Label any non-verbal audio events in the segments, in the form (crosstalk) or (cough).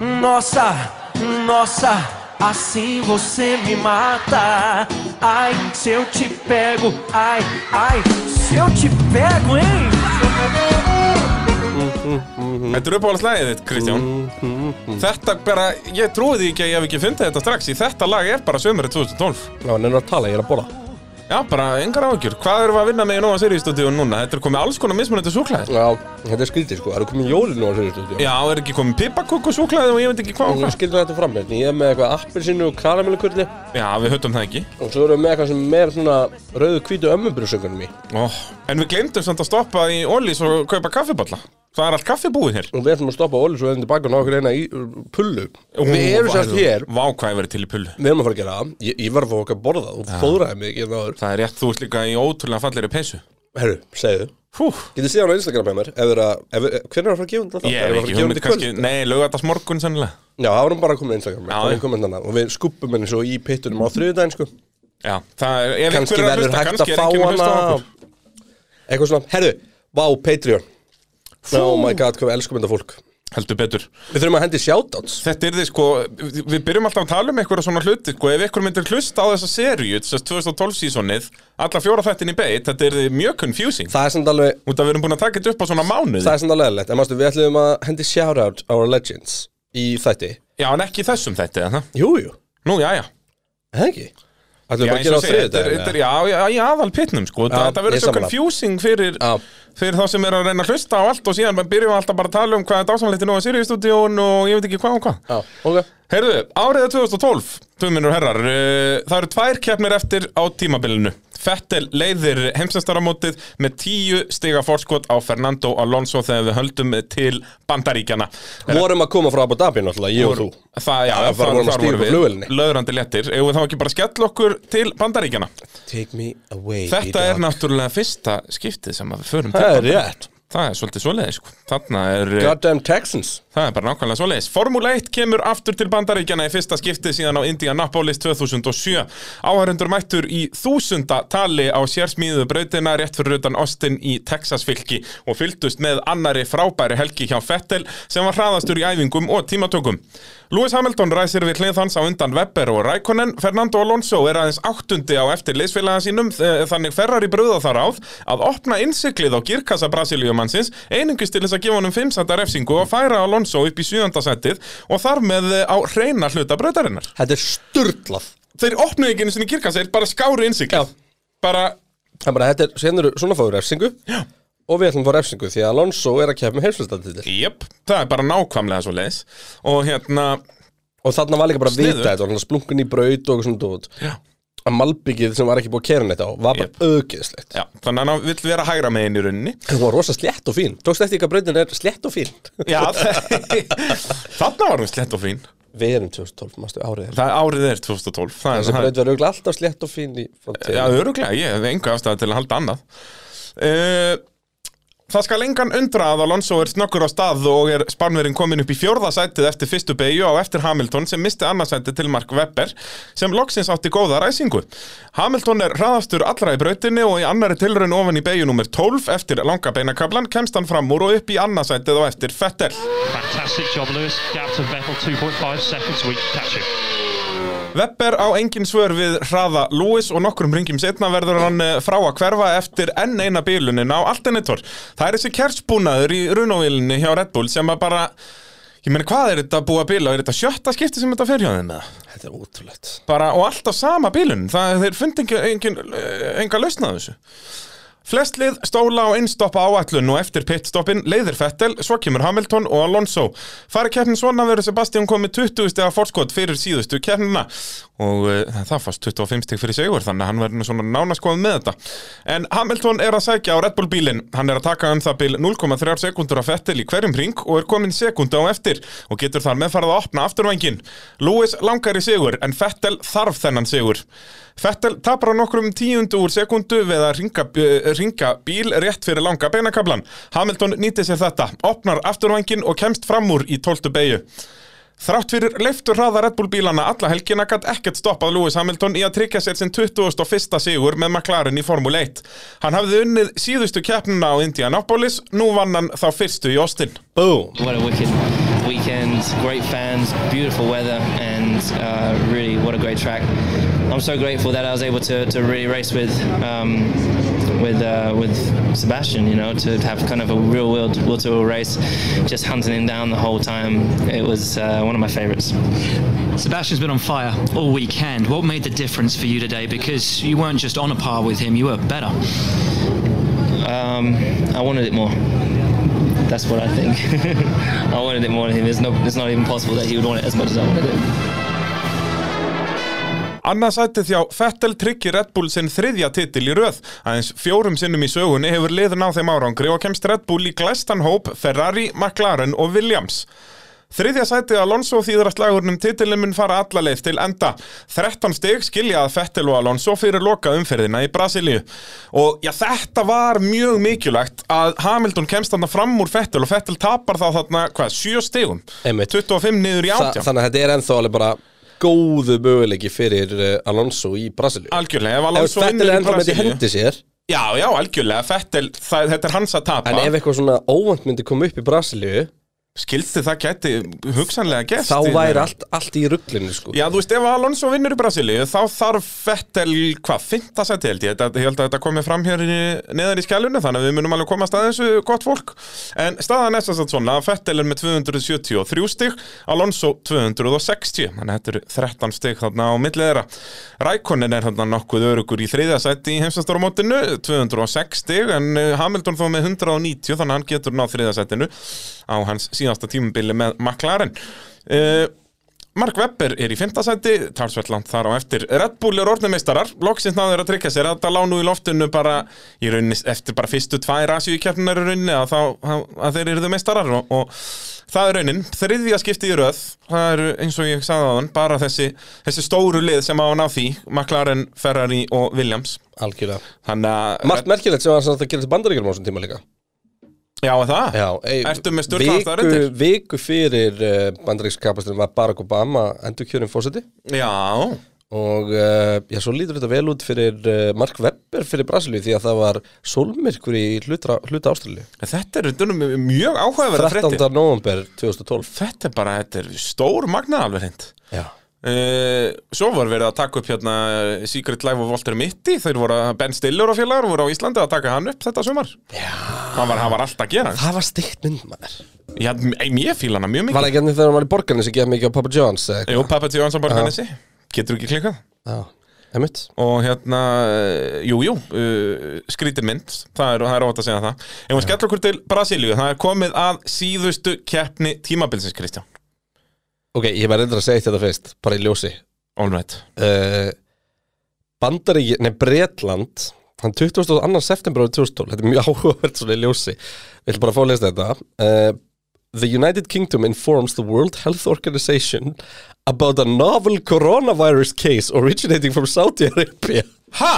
Nossa, nossa, assim você me mata. Ai, se eu te pego, ai, ai, se eu te pego, hein? Þetta er uppáhalds lagið þitt, Kristján Þetta bara, ég trúi því ekki að ég hef ekki fundið þetta strax Í þetta lag er bara sömurinn 2012 Já, hann er að tala, ég er að borða Já, bara engar áhugjur Hvað erum við að vinna með í Nóa Sirius stúdíu núna? Þetta er komið alls konar mismunandi súklaðir Já, þetta er skrítið sko, það eru komin jólin nú á sér stúdíu Já, er ekki komið pipakukku súklaði og ég veit ekki hvað og Ég hvað. skildi þetta fram hérna, ég er með eitthvað appelsinu og karamellukulli Já, við höfum það ekki. Og svo erum við með eitthvað sem er svona rauðu hvítu ömmubrúsöngunum í. Oh. En við glemdum samt að stoppa í Ólís og kaupa kaffiballa Það er allt kaffi búið hér. Og við ætlum að stoppa Óli svo eða tilbaka og ná okkur eina í uh, pullu. Við erum sérst hér, Vá, hvað ég verið til í pullu. Við erum að fara að gera það. Ég, ég var að fá okkar að borða og fóðraði mig ekki náður Það er rétt, þú ert líka í ótrúlega fallegri peysu. Herru, segðu. Hú, Getið séð hann á Instagram með mér? Við við, hvernig er að fara að gefa þetta? ég hef ekki hugmynd kannski Nei, lögðast morgun sennilega. Já, það varum bara að koma á Instagram. Það og við skuppum henni svo í pittunum á þriðudaginn sko. Það er er verður hægt að er fá hana. Eitthvað svona, herru, vá, Patreon Oh my god, hvað við elskum þetta fólk. Heldur betur. Við þurfum að hendi shoutouts. Þetta er því sko, við byrjum alltaf að tala um eitthvað svona hluti, sko, ef eitthvað myndir hlusta á þessa seríu, þess 2012 sísonið, alla fjóra þættin í beitt, þetta er því mjög confusing, Það er samt alveg, út að við erum búin að taka þetta upp á svona mánuði. það er samt alveg leðilegt En mástu, við ætlum að hendi shoutout our legends í þætti. Já, en ekki í þessum þætti, eða? Jú, jú, Nú, já, já. það ekki Ætlum Já, við að gera á er- er- Já, í aðal pitnum, sko, Já, þetta verður ég svo confusing fyrir, fyrir þá sem er að reyna að hlusta á allt og síðan byrjum við alltaf bara að tala um hvað er dásamleitt nú að Sirius-stúdíón og ég veit ekki hvað og hvað. já, ok. Heyrðu, árið er 2012, tvöminur herrar, uh, það eru tvær keppnir eftir á tímabilinu. Fettel leiðir heimsestaramótið með tíu stiga forskot á Fernando Alonso þegar við höldum til Bandaríkjana. Vorum að koma frá Abu Dhabi náttúrulega, ég og þú Það, já, bara þar, vorum að við, flugvélinni. löðrandi léttir. Eða þá ekki bara skell okkur til Bandaríkjana. Take me away Þetta er náttúrulega fyrsta skiptið sem að við förum til Það er rétt Það er svolítið svoleiðis, sko. Þarna er... Goddamn Texans Það er bara nákvæmlega svoleiðis. Formule 1 kemur aftur til bandaríkjana í fyrsta skiptið síðan á Indianapolis 2007. Áhærundur mættur í þúsunda tali á sérsmíðu brautina rétt fyrir utan Austin í Texas fylki og fylgdust með annari frábæri helgi hjá Fettel sem var hraðastur í æfingum og tímatökum. Lewis Hamilton ræsir við hlið hans á undan Webber og Raikkonen. Fernando Alonso er aðeins áttundi á eftir leysfélaga sínum eh, þannig ferrar í bröða þar áð að opna innsiklið á girkassa Brasilíumannsins einungist til þess að gefa honum 5 setta refsingu og færa Alonso upp í 7. setið og þar með eh, á reyna hluta brautarinnar. Þetta er sturlað Þeir opnuðu ekki einu sinni girkassa, þeir bara skáru innsiklið. Bara, Það er bara, þetta er, sen eru svona fáið refsingu Já Og við ætlum að fá refsingu því að Alonso er að keppa með heimsvöldsdatitil jöp, það er bara nákvæmlega svo leiðis og hérna, Og þarna var líka bara að Sniðugt. vita þetta og splungun í braut og svona dót Já. Að malbyggið sem var ekki búið að kera neitt á Var bara Jep. auðgeðslegt já, þannig að hann vill vera hægra megin í rauninni. Það var rosa slétt og fín Tókst eftir ekki að brautin er slétt og fín Já, þarna var hún slett og fín. Við erum 2012, mástu árið er. Það árið er 2012. Það er Þessi það- braut verður auðvitað alltaf slétt og fín í framtíð Já, öruglega, ég hef enga afstæða til að halda annað uh, Það skal engan undra að Alonso er snöggur á stað og er spanverinn komin upp í fjórða sætið eftir fyrstu beigju á eftir Hamilton sem misti annarsætið til Mark Webber sem loksins átti góða ræsingu. Hamilton er hraðastur allra í brautinni og í annari tilraun ofan í beigju nummer 12 eftir langa beinakablan kemst hann fram úr og upp í annarsætið og eftir Vettel. Webber á engin svör við hraða Lewis og nokkrum ringjum setna verður hann eh, frá að hverfa eftir enn eina bílunin á Alternator. Það er þessi kertsbúnaður í runovílinni hjá Red Bull sem að bara, ég meni hvað er þetta að bíla? Er þetta sjötta skipti sem þetta fer hjá þeim með? Þetta er ótrúlegt Bara, og alltaf sama bílun, það þeir fundi engin, engin, eh, enga lausna á þessu. Flest lið stóla á einstoppa áætlun og eftir pitstoppin leiðir Fettel, svo kemur Hamilton og Alonso. Fari keppnin svona verður Sebastian komið 20 stega forskot fyrir síðustu keppnina og uh, það fannst 25 steg fyrir sigur þannig að hann verður svona nánaskoð með þetta. En Hamilton er að sækja á Red Bull bílinn. Hann er að taka um það bíl 0,3 sekundur á Fettel í hverjum ring og er komin sekundu á eftir og getur þar meðfarað að opna afturvængin. Lewis langar í sigur en Fettel þarf þennan sigur. Fettel tapar á nokkrum tíundu úr sekundu við að ringa, uh, ringa bíl rétt fyrir langa beinakablan. Hamilton nýtti sér þetta, opnar afturvængin og kemst fram úr í 12. beigju. Þrátt fyrir leiftur hraða Red Bull bílana alla helgina gætt ekkert stoppað Lewis Hamilton í að tryggja sér sinn 21. sigur með McLaren í Formule 1. Hann hafði unnið síðustu keppnina á Indianapolis, nú vann hann þá fyrstu í Austin. Boom What a wicked weekend. great fans, beautiful weather, and uh, really what a great track. I'm so grateful that I was able to, to really race with um, with uh, with Sebastian. You know, to have kind of a real world will to wheel race, just hunting him down the whole time. It was uh, one of my favourites. Sebastian's been on fire all weekend. What made the difference for you today? Because you weren't just on a par with him, you were better. Um, I wanted it more. That's what I think. (laughs) I wanted it more than him. It's, no, it's not even possible that he would want it as much as I wanted it. Annað sætið hjá Fettel tryggir Red Bull sinn þriðja titil í röð. Aðeins fjórum sinnum í sögunni hefur liðin á þeim árangri og kemst Red Bull í glæstan hóp Ferrari, McLaren og Williams. Þriðja sætið Alonso þýður að slagurnum titilin mun fara alla leið til enda. 13 stig skiljaði Fettel og Alonso fyrir loka umferðina í Brasilíu. Og já, þetta var mjög mikilvægt að Hamilton kemst þarna fram úr Fettel og Fettel tapar þá þarna, hvað, 7 stigum? Einmitt. 25 niður í Þa, 18. Þannig að þetta er ennþá alveg bara góðu möguleiki fyrir uh, Alonso í Brasilíu. Algjörlega, ef Alonso vinnur er í ennþá með þetta í Brasilíu hendi sér Já, já, algjörlega, Fettel, það, þetta er hans að tapa. En ef eitthvað svona óvænt myndi koma upp í Brasilíu Skildi það geti hugsanlega gest Þá væri allt, allt í rugglinu sko. Já, þú veist, ef Alonso vinnur í Brasilíu þá þarf Fettel, hvað, fynta sæti held ég. Ég held að þetta komi fram hér neðar í skjælunu, þannig að við munum alveg komast að þessu gott fólk, en staðan er að svona að Fettel er með 273 stig Alonso 260 þannig að þetta eru 13 stig þarna á millið þeirra. Rækonin er þarna nokkuð örugur í þriðja sæti í heimsastóramótinu 206 stig, en eh, Hamilton þó með 190, þannig að hann getur náð þriðja sætinu á hans síðasta tímubili með McLaren. Uh, Mark Webber er í fimmtasæti, talsveld langt þar á eftir. Red Bull er orðnumeistarar, loksins náður að tryggja sér þetta lánu í loftinu bara í rauninni eftir bara fyrstu tvær Asíukeppnar í rauninni að, þá, að þeir eru meistarar og, og það er raunin, þriðja skipti í röð það eru eins og ég sagði á þann bara þessi, þessi stóru lið sem á að ná því McLaren, Ferrari og Williams. Að Margt merkilegt sem að gera til bandaríkjum á þessum tíma líka Já, það? Já, Ertu með sturlaðan viku, viku fyrir uh, bandaríkskapastunum var Barack Obama endur kjörin fósiti Já, og uh, já, svo lítur þetta vel út fyrir uh, Mark Webber fyrir Brasilíu því að það var sólmyrkur í hluta, hluta Ástralíu. Þetta er dunum, mjög áhugaverða 13. fréttir november 2012 Þetta er bara, þetta er stór magna alveg hreint. Já Uh, svo var verið að taka upp hérna eh, Secret Life of Walter Mitty. Þeir voru að Ben Stiller og félagar voru á Íslandi að taka hann upp þetta sumar. Hann var, hann var alltaf að gera. Það var steikt mynd maður. Já, m- ég fíla hana mjög Var mikið það ekki ennig þegar hann var í borgarni sem geða mikið á Papa John's? Jú, Papa. Jónsson bara kannissi Getur ekki klikkað? Og hérna, eh, jú, uh, skrítin mynd. Það er, er ótt að segja það. En við skellum okkur til Brasilíu? Það er komið að síðustu keppni tímabilsins, Kristján Ok, ég var reyndar að segja þetta fyrst, bara í ljósi. All right. Uh, Bandaríki, nei Bretland hann 22. september árið 2012 þetta er mjög (laughs) áhugavert svona í ljósi. Við ætlum bara að fá að lesa þetta. Uh, The United Kingdom informs the World Health Organization about a novel coronavirus case originating from Saudi Arabia. Ha?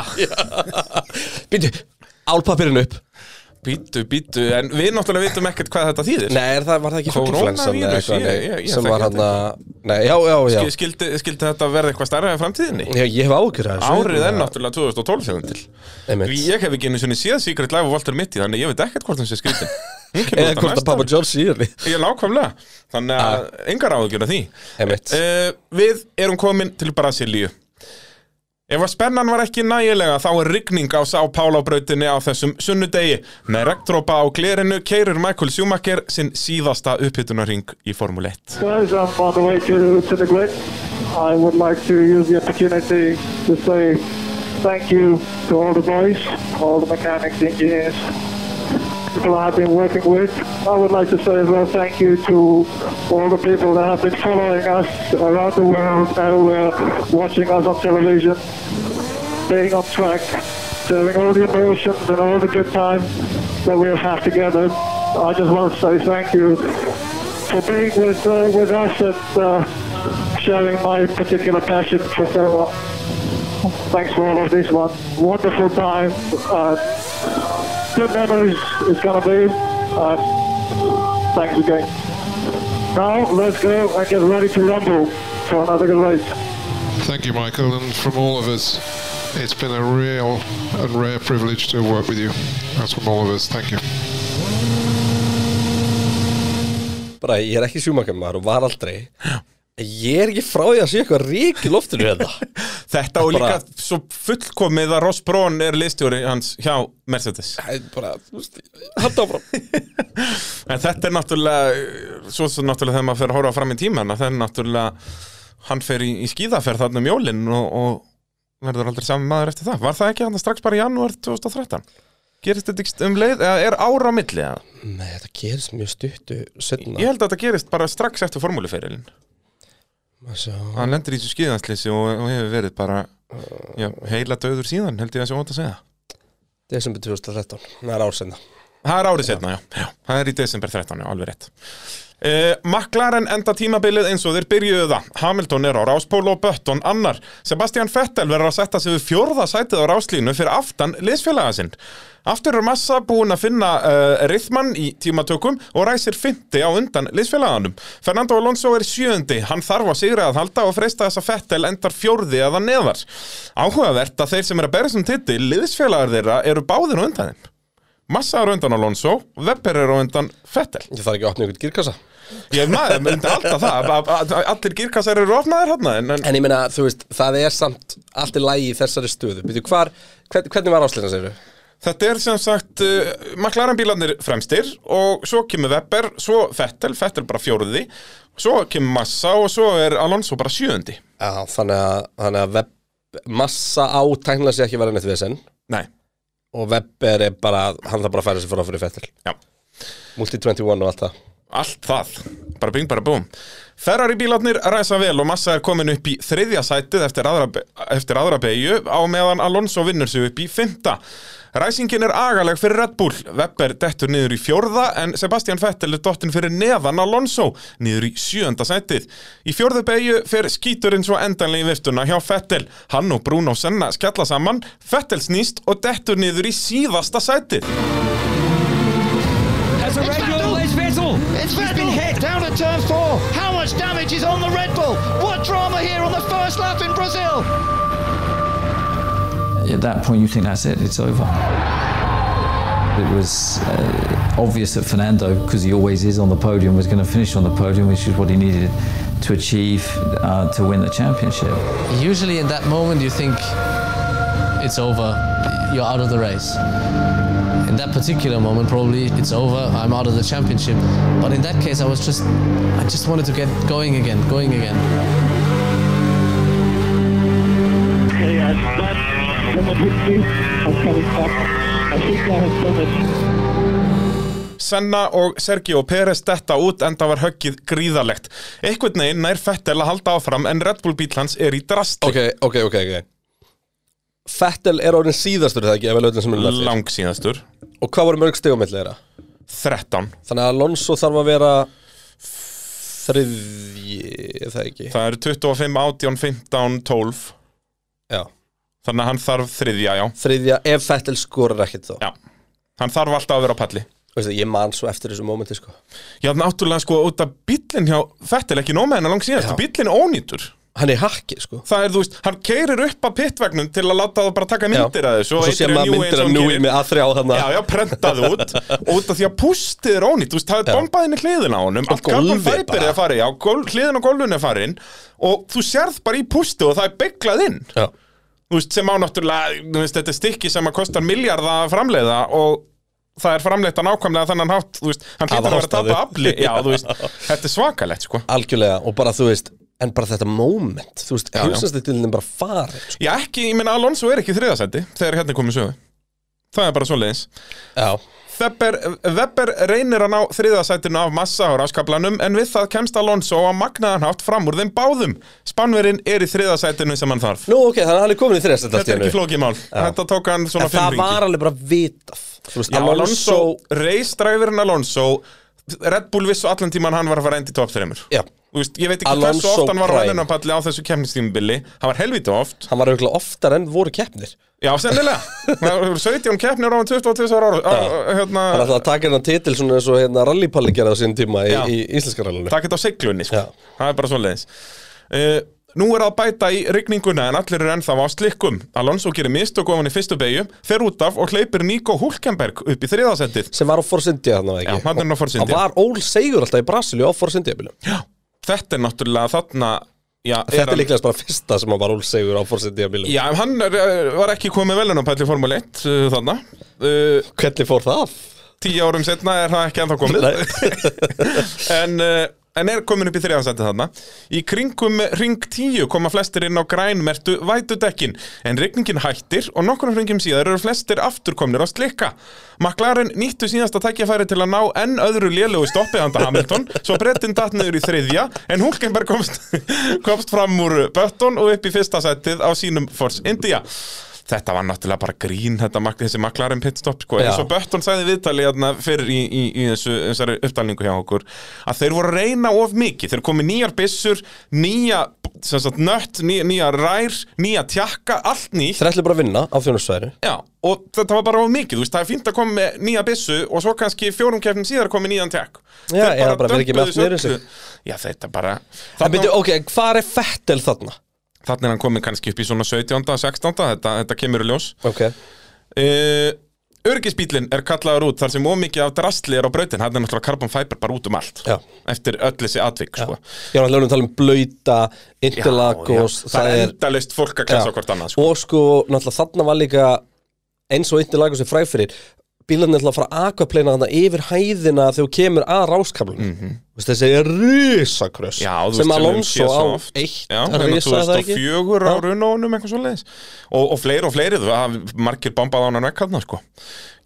(laughs) Býtu, álpapirinn upp Bítu, bítu, en við náttúrulega vitum ekkert hvað þetta þýðir. Nei, er það, var það ekki fuglflensan eða eitthvað, ég- ég- ég sem var hann Nei, já, já, já. Skil- Skildi, skildi þetta verða eitthvað stærra í framtíðinni? Já, ég hef ágjur að þessu. Árið er náttúrulega 2012 þegar til. Einmitt. Ég hef ekki einu sinni séð Secret Life of Walter Mitty Þannig ég veit ekkert hvort hún sé skritin (laughs) Eða hvort að Papa ári. John síður Ég er nákvæmlega. Þannig að engar áhugjur af því. Einmitt. uh, Við erum komin til Brasilíu Ef að spennan var ekki nægilega þá er rigning á Sá Pála brautinni á þessum sunnudegi. Með regndrópa á glerinu keirir Michael Schumacher sinn síðasta upphitunarring í Formule 1. Guys, I'm on the way to, to the grid. I would like to use the opportunity to say thank you to all the boys, all the mechanics, engineers, people I've been working with. I would like to say as well thank you to all the people that have been following us around the world and uh, watching us on television, staying on track, sharing all the emotions and all the good times that we have had together. I just want to say thank you for being with uh, with us and uh, sharing my particular passion for so long. Thanks for all of this one. Wonderful time. Uh, good memories it's gonna be. Uh, thanks again. Now let's go and get ready to rumble for another good race. Thank you, Michael, and from all of us, it's been a real and rare privilege to work with you. That's from all of us. Thank you. bara, ég er ekki sjúmakamar og var aldrei Ég er ekki frá því að sé eitthvað rík í loftinu hérna (laughs) Þetta og Bara- líka svo fullkomið að Ross Braun er liðstjóri hans hjá Mercedes Það er bara, þú veist, halda áfram (laughs) En þetta er náttúrulega svo, svo náttúrulega þegar maður fer að horfa fram í tíman það er náttúrulega hann fer í, í skíðaferð þarna um jólinn og, og verður aldrei saman maður eftir það Var það ekki hann strax bara í janúar 2013? Gerist þetta ekki um leið, eða er ára á milli eða? Nei, þetta gerist mjög stuttu setna Ég held að þetta gerist bara strax eftir formúluferilin Sjá. Hann lendir í þessu skíðanslýsi og, og hefur verið bara já, heila döður síðan held ég að sé ótt að segja. Desember 2013, það er ársenna Það er árið setna, já. já. Það er í desember 13, já, alveg rétt. Uh, McLaren enda tímabilið eins og þeir byrjuðu það. Hamilton er á ráspól og Button annar. Sebastian Vettel verður að setja sig við fjórða sætið á ráslínu fyrir aftan liðsfélaga sinn. Aftur er Massa búinn að finna uh, rithmann í tímatökum og ræsir 50 á undan liðsfélaganum. Fernando Alonso er sjöndi, hann þarf á sigri að halda og freista þess að Vettel endar fjórði eða neðar. Áhugavert að þeir sem er að berja sem titil, liðsfélagar þeirra eru báðir undan þeim. Massa er undan Alonso, Webber er undan Vettel. Ég þarf ekki að opna ykkur gírkassa Ég maður, myndi alltaf það, að- að- að allir gírkassar eru opnaðir hérna, en, en En ég meina, þú veist, það er samt allt í lagi í þessari stöðu Býtu, hvar, hvern, hvernig var áslýna sér? þetta er sem sagt uh, McLaren bílarnir fremstir og svo kemur Webber, svo Vettel, Vettel bara fjóruði, svo kemur Massa og svo er Alonso bara sjöundi. Já, þannig að, þannig að web, massa á tæknilega sér ekki vera neitt við senn Nei, Og Webber er bara, hann þarf bara að færa sér frá fyrir Fettel. Já. Multi 21 og allt það. Allt það, bara bing, bara búm Ferrari bílarnir ræsa vel og Massa er komin upp í þriðja sætið eftir aðra, eftir aðra beigju á meðan Alonso vinnur sig upp í fymta Ræsingin er agaleg fyrir Red Bull Webber dettur niður í fjórða en Sebastian Vettel er dottin fyrir neðan Alonso niður í sjönda sætið Í fjórðu beigju fer skíturinn svo endanlega í viftuna hjá Vettel Hann og Bruno Senna skella saman Vettel snýst og dettur niður í síðasta sætið It's Vettel. Vettel down to turn four. How much damage is on the Red Bull? What drama here on the first lap in Brazil? At that point, you think that's it, it's over. It was uh, obvious that Fernando, because he always is on the podium, was going to finish on the podium, which is what he needed to achieve uh, to win the championship. Usually in that moment you think it's over, you're out of the race. In that particular moment probably it's over, I'm out of the championship. But in that case I was just I just wanted to get going again, going again. That, someone hit me. I'm coming back. I think I have done it. Senna og Sergio Pérez detta út enda var höggið gríðalegt. Eitthvað neginn nær Fettel að halda áfram en Red Bull bíl hans er í drastli. Ok, ok, ok, ok Fettel er orðin síðastur þegar ekki ef vel öllum sem er lefðir Lang síðastur. Og hvað voru mörg milli þeirra? 13. Þannig að Alonso þarf að vera þriðji, það ekki Það eru 25, 18, 15, 12. Já, Þannig að hann þarf þriðja, já. þriðja ef Fettel skorar ekkert þá Já. Hann þarf alltaf að vera á palli. Veistu, Ég man svo eftir þessu mómenti sko Já, náttúrulega sko, út af bílinn hjá Fettel ekki nóg með hennar lang síðast. Já. Bílinn er ónýtur. Hann er hakki sko Það er, þú veist, hann keirir upp að pittvegnum til að láta það bara taka myndir af þessu. Og svo sé maður myndir og hann Núi með A3 á hann Já, já, prentaði út og út af því að pústið er ónýtt, þú veist, það er bombaðinni hliðin á honum Og gólfið bara. er að fara í, já, hliðin á gólfinu er farin og þú sérð bara í pústið og það er bygglað inn Já, veist, sem á náttúrulega, veist, þetta er stykki sem að kostar miljard að framleiða og það er framleitt að nákvæmlega þannig hátt, þú veist, hann Af hlýtur að vera að tapa afli, (laughs) þetta er svakalegt, sko. algjörlega og bara þú veist En bara þetta moment, þú veist, heilsastilin bara farin sko. Já, ekki, ég meina, Alonso er ekki í þriðasæti þegar hérna komið sögu. Það er bara svoleiðis. Já, Webber, Webber reynir að ná þriðasætinu af massa á ráskaplanum en við það kemst Alonso á magnaðan hátt fram úr þeim báðum. Spánverinn er í þriðasætinu sem hann þarf. nú ok, þannig að hann er komin í þriðast Þetta er ekki flókið mál. Þetta tók hann svona það fimm ringi. var alveg bara vitað Þú veist, Já, Alonso, Alonso, Red Bull vissu allan tíman hann var að fara endi top 3. Já, Þú veist, ég veit ekki Alonso hversu oft hann var á Prime. vennunapalli á þessu kemnistímubili. Hann var helviti oft. hann var auðvitað oftar en voru keppnir Já, sennilega. Það voru 17 keppnir á 22 ára. á- Hérna, Hann ætlaði að taka hennar titil svona eins og hérna rallypalli gerði á sín tíma í, í íslenska rallinu Takk þetta á seglunni, sko. Það er bara svoleiðis. Uh, Nú er að bæta í rigninguna en allir eru ennþá á slikkum. Alonso gerir mistök ofan í fyrstu beigju, fer út af og hleypir Nico Hulkenberg upp í þriðasettið. sem var á Force India þannig Já, hann er á Force India. Hann var ól segur alltaf í Brasilíu á Force India bílum Þetta er náttúrulega þarna... Já, Þetta er líklegast bara fyrsta sem hann var ól segur á Force India bílum Já, hann er, eh, var ekki komið velunarpæll í Formule 1 uh, þarna. Uh, Hvernig fór það? tíu árum setna er það ekki ennþá komið (laughs) en, uh, en er komin upp í þriðansætti þarna? Í kringum ring 10 koma flestir inn á grænmertu vætudekkin. En rigningin hættir og nokkur ringum síðar eru flestir afturkomnir á slikka. McLaren nýttu síðasta tækjafæri til að ná enn öðru lélegu stoppi handa Hamilton. Svo brettin datt niður í þriðja en Hulkenberg komst, (laughs) komst fram úr Button og upp í fyrsta sættið á sínum Force India Þetta var náttúrulega bara grín, þetta, þessi McLaren pitstop, sko, eins og Button sagði í viðtali hérna, fyrir í, í, í þessu, þessari upptalningu hjá okkur, að þeir voru að reyna of mikið, þeir komi nýjar byssur, nýja, sagt, nött, nýja, nýja rær, nýja tjakka, allt nýtt, Þeir ætlu bara að vinna á þjónusværi já, og þetta var bara of mikið, þú veist, það er fínt að koma með nýja byssu og svo kannski fjórum keppnum síðar komi nýjan tjakk. Já, eða bara vera ekki með allt sig. þessu öllu. Já, þetta bara, En byrju, ok, hvað er Fettel þarna? Þannig er hann komin kannski upp í svona 17. 16. Þetta, þetta kemur í ljós. Ok Uh, Örgisbílinn er kallaður út þar sem ómikið af drastli er á brautin, hann er náttúrulega carbon fiber bara út um allt Já. eftir öll þessi atvik sko. Já, hann lögum að tala um blöyta, interlagos Já, já. það er endalist fólk að klæsa hvort annað sko. Og sko, náttúrulega þarna var líka eins og interlagos er fræg fyrir Bílarnir ætla að fara að aquaplana þarna yfir hæðina þegar þú kemur að ráskablunum mm Þessi er risakröss Sem Alonso á eitt hérna risa, er það ekki? 2004 á runónum eitthvað svo leiðis og, og fleiri og fleiri, það margir bombað á hann vekk hann sko.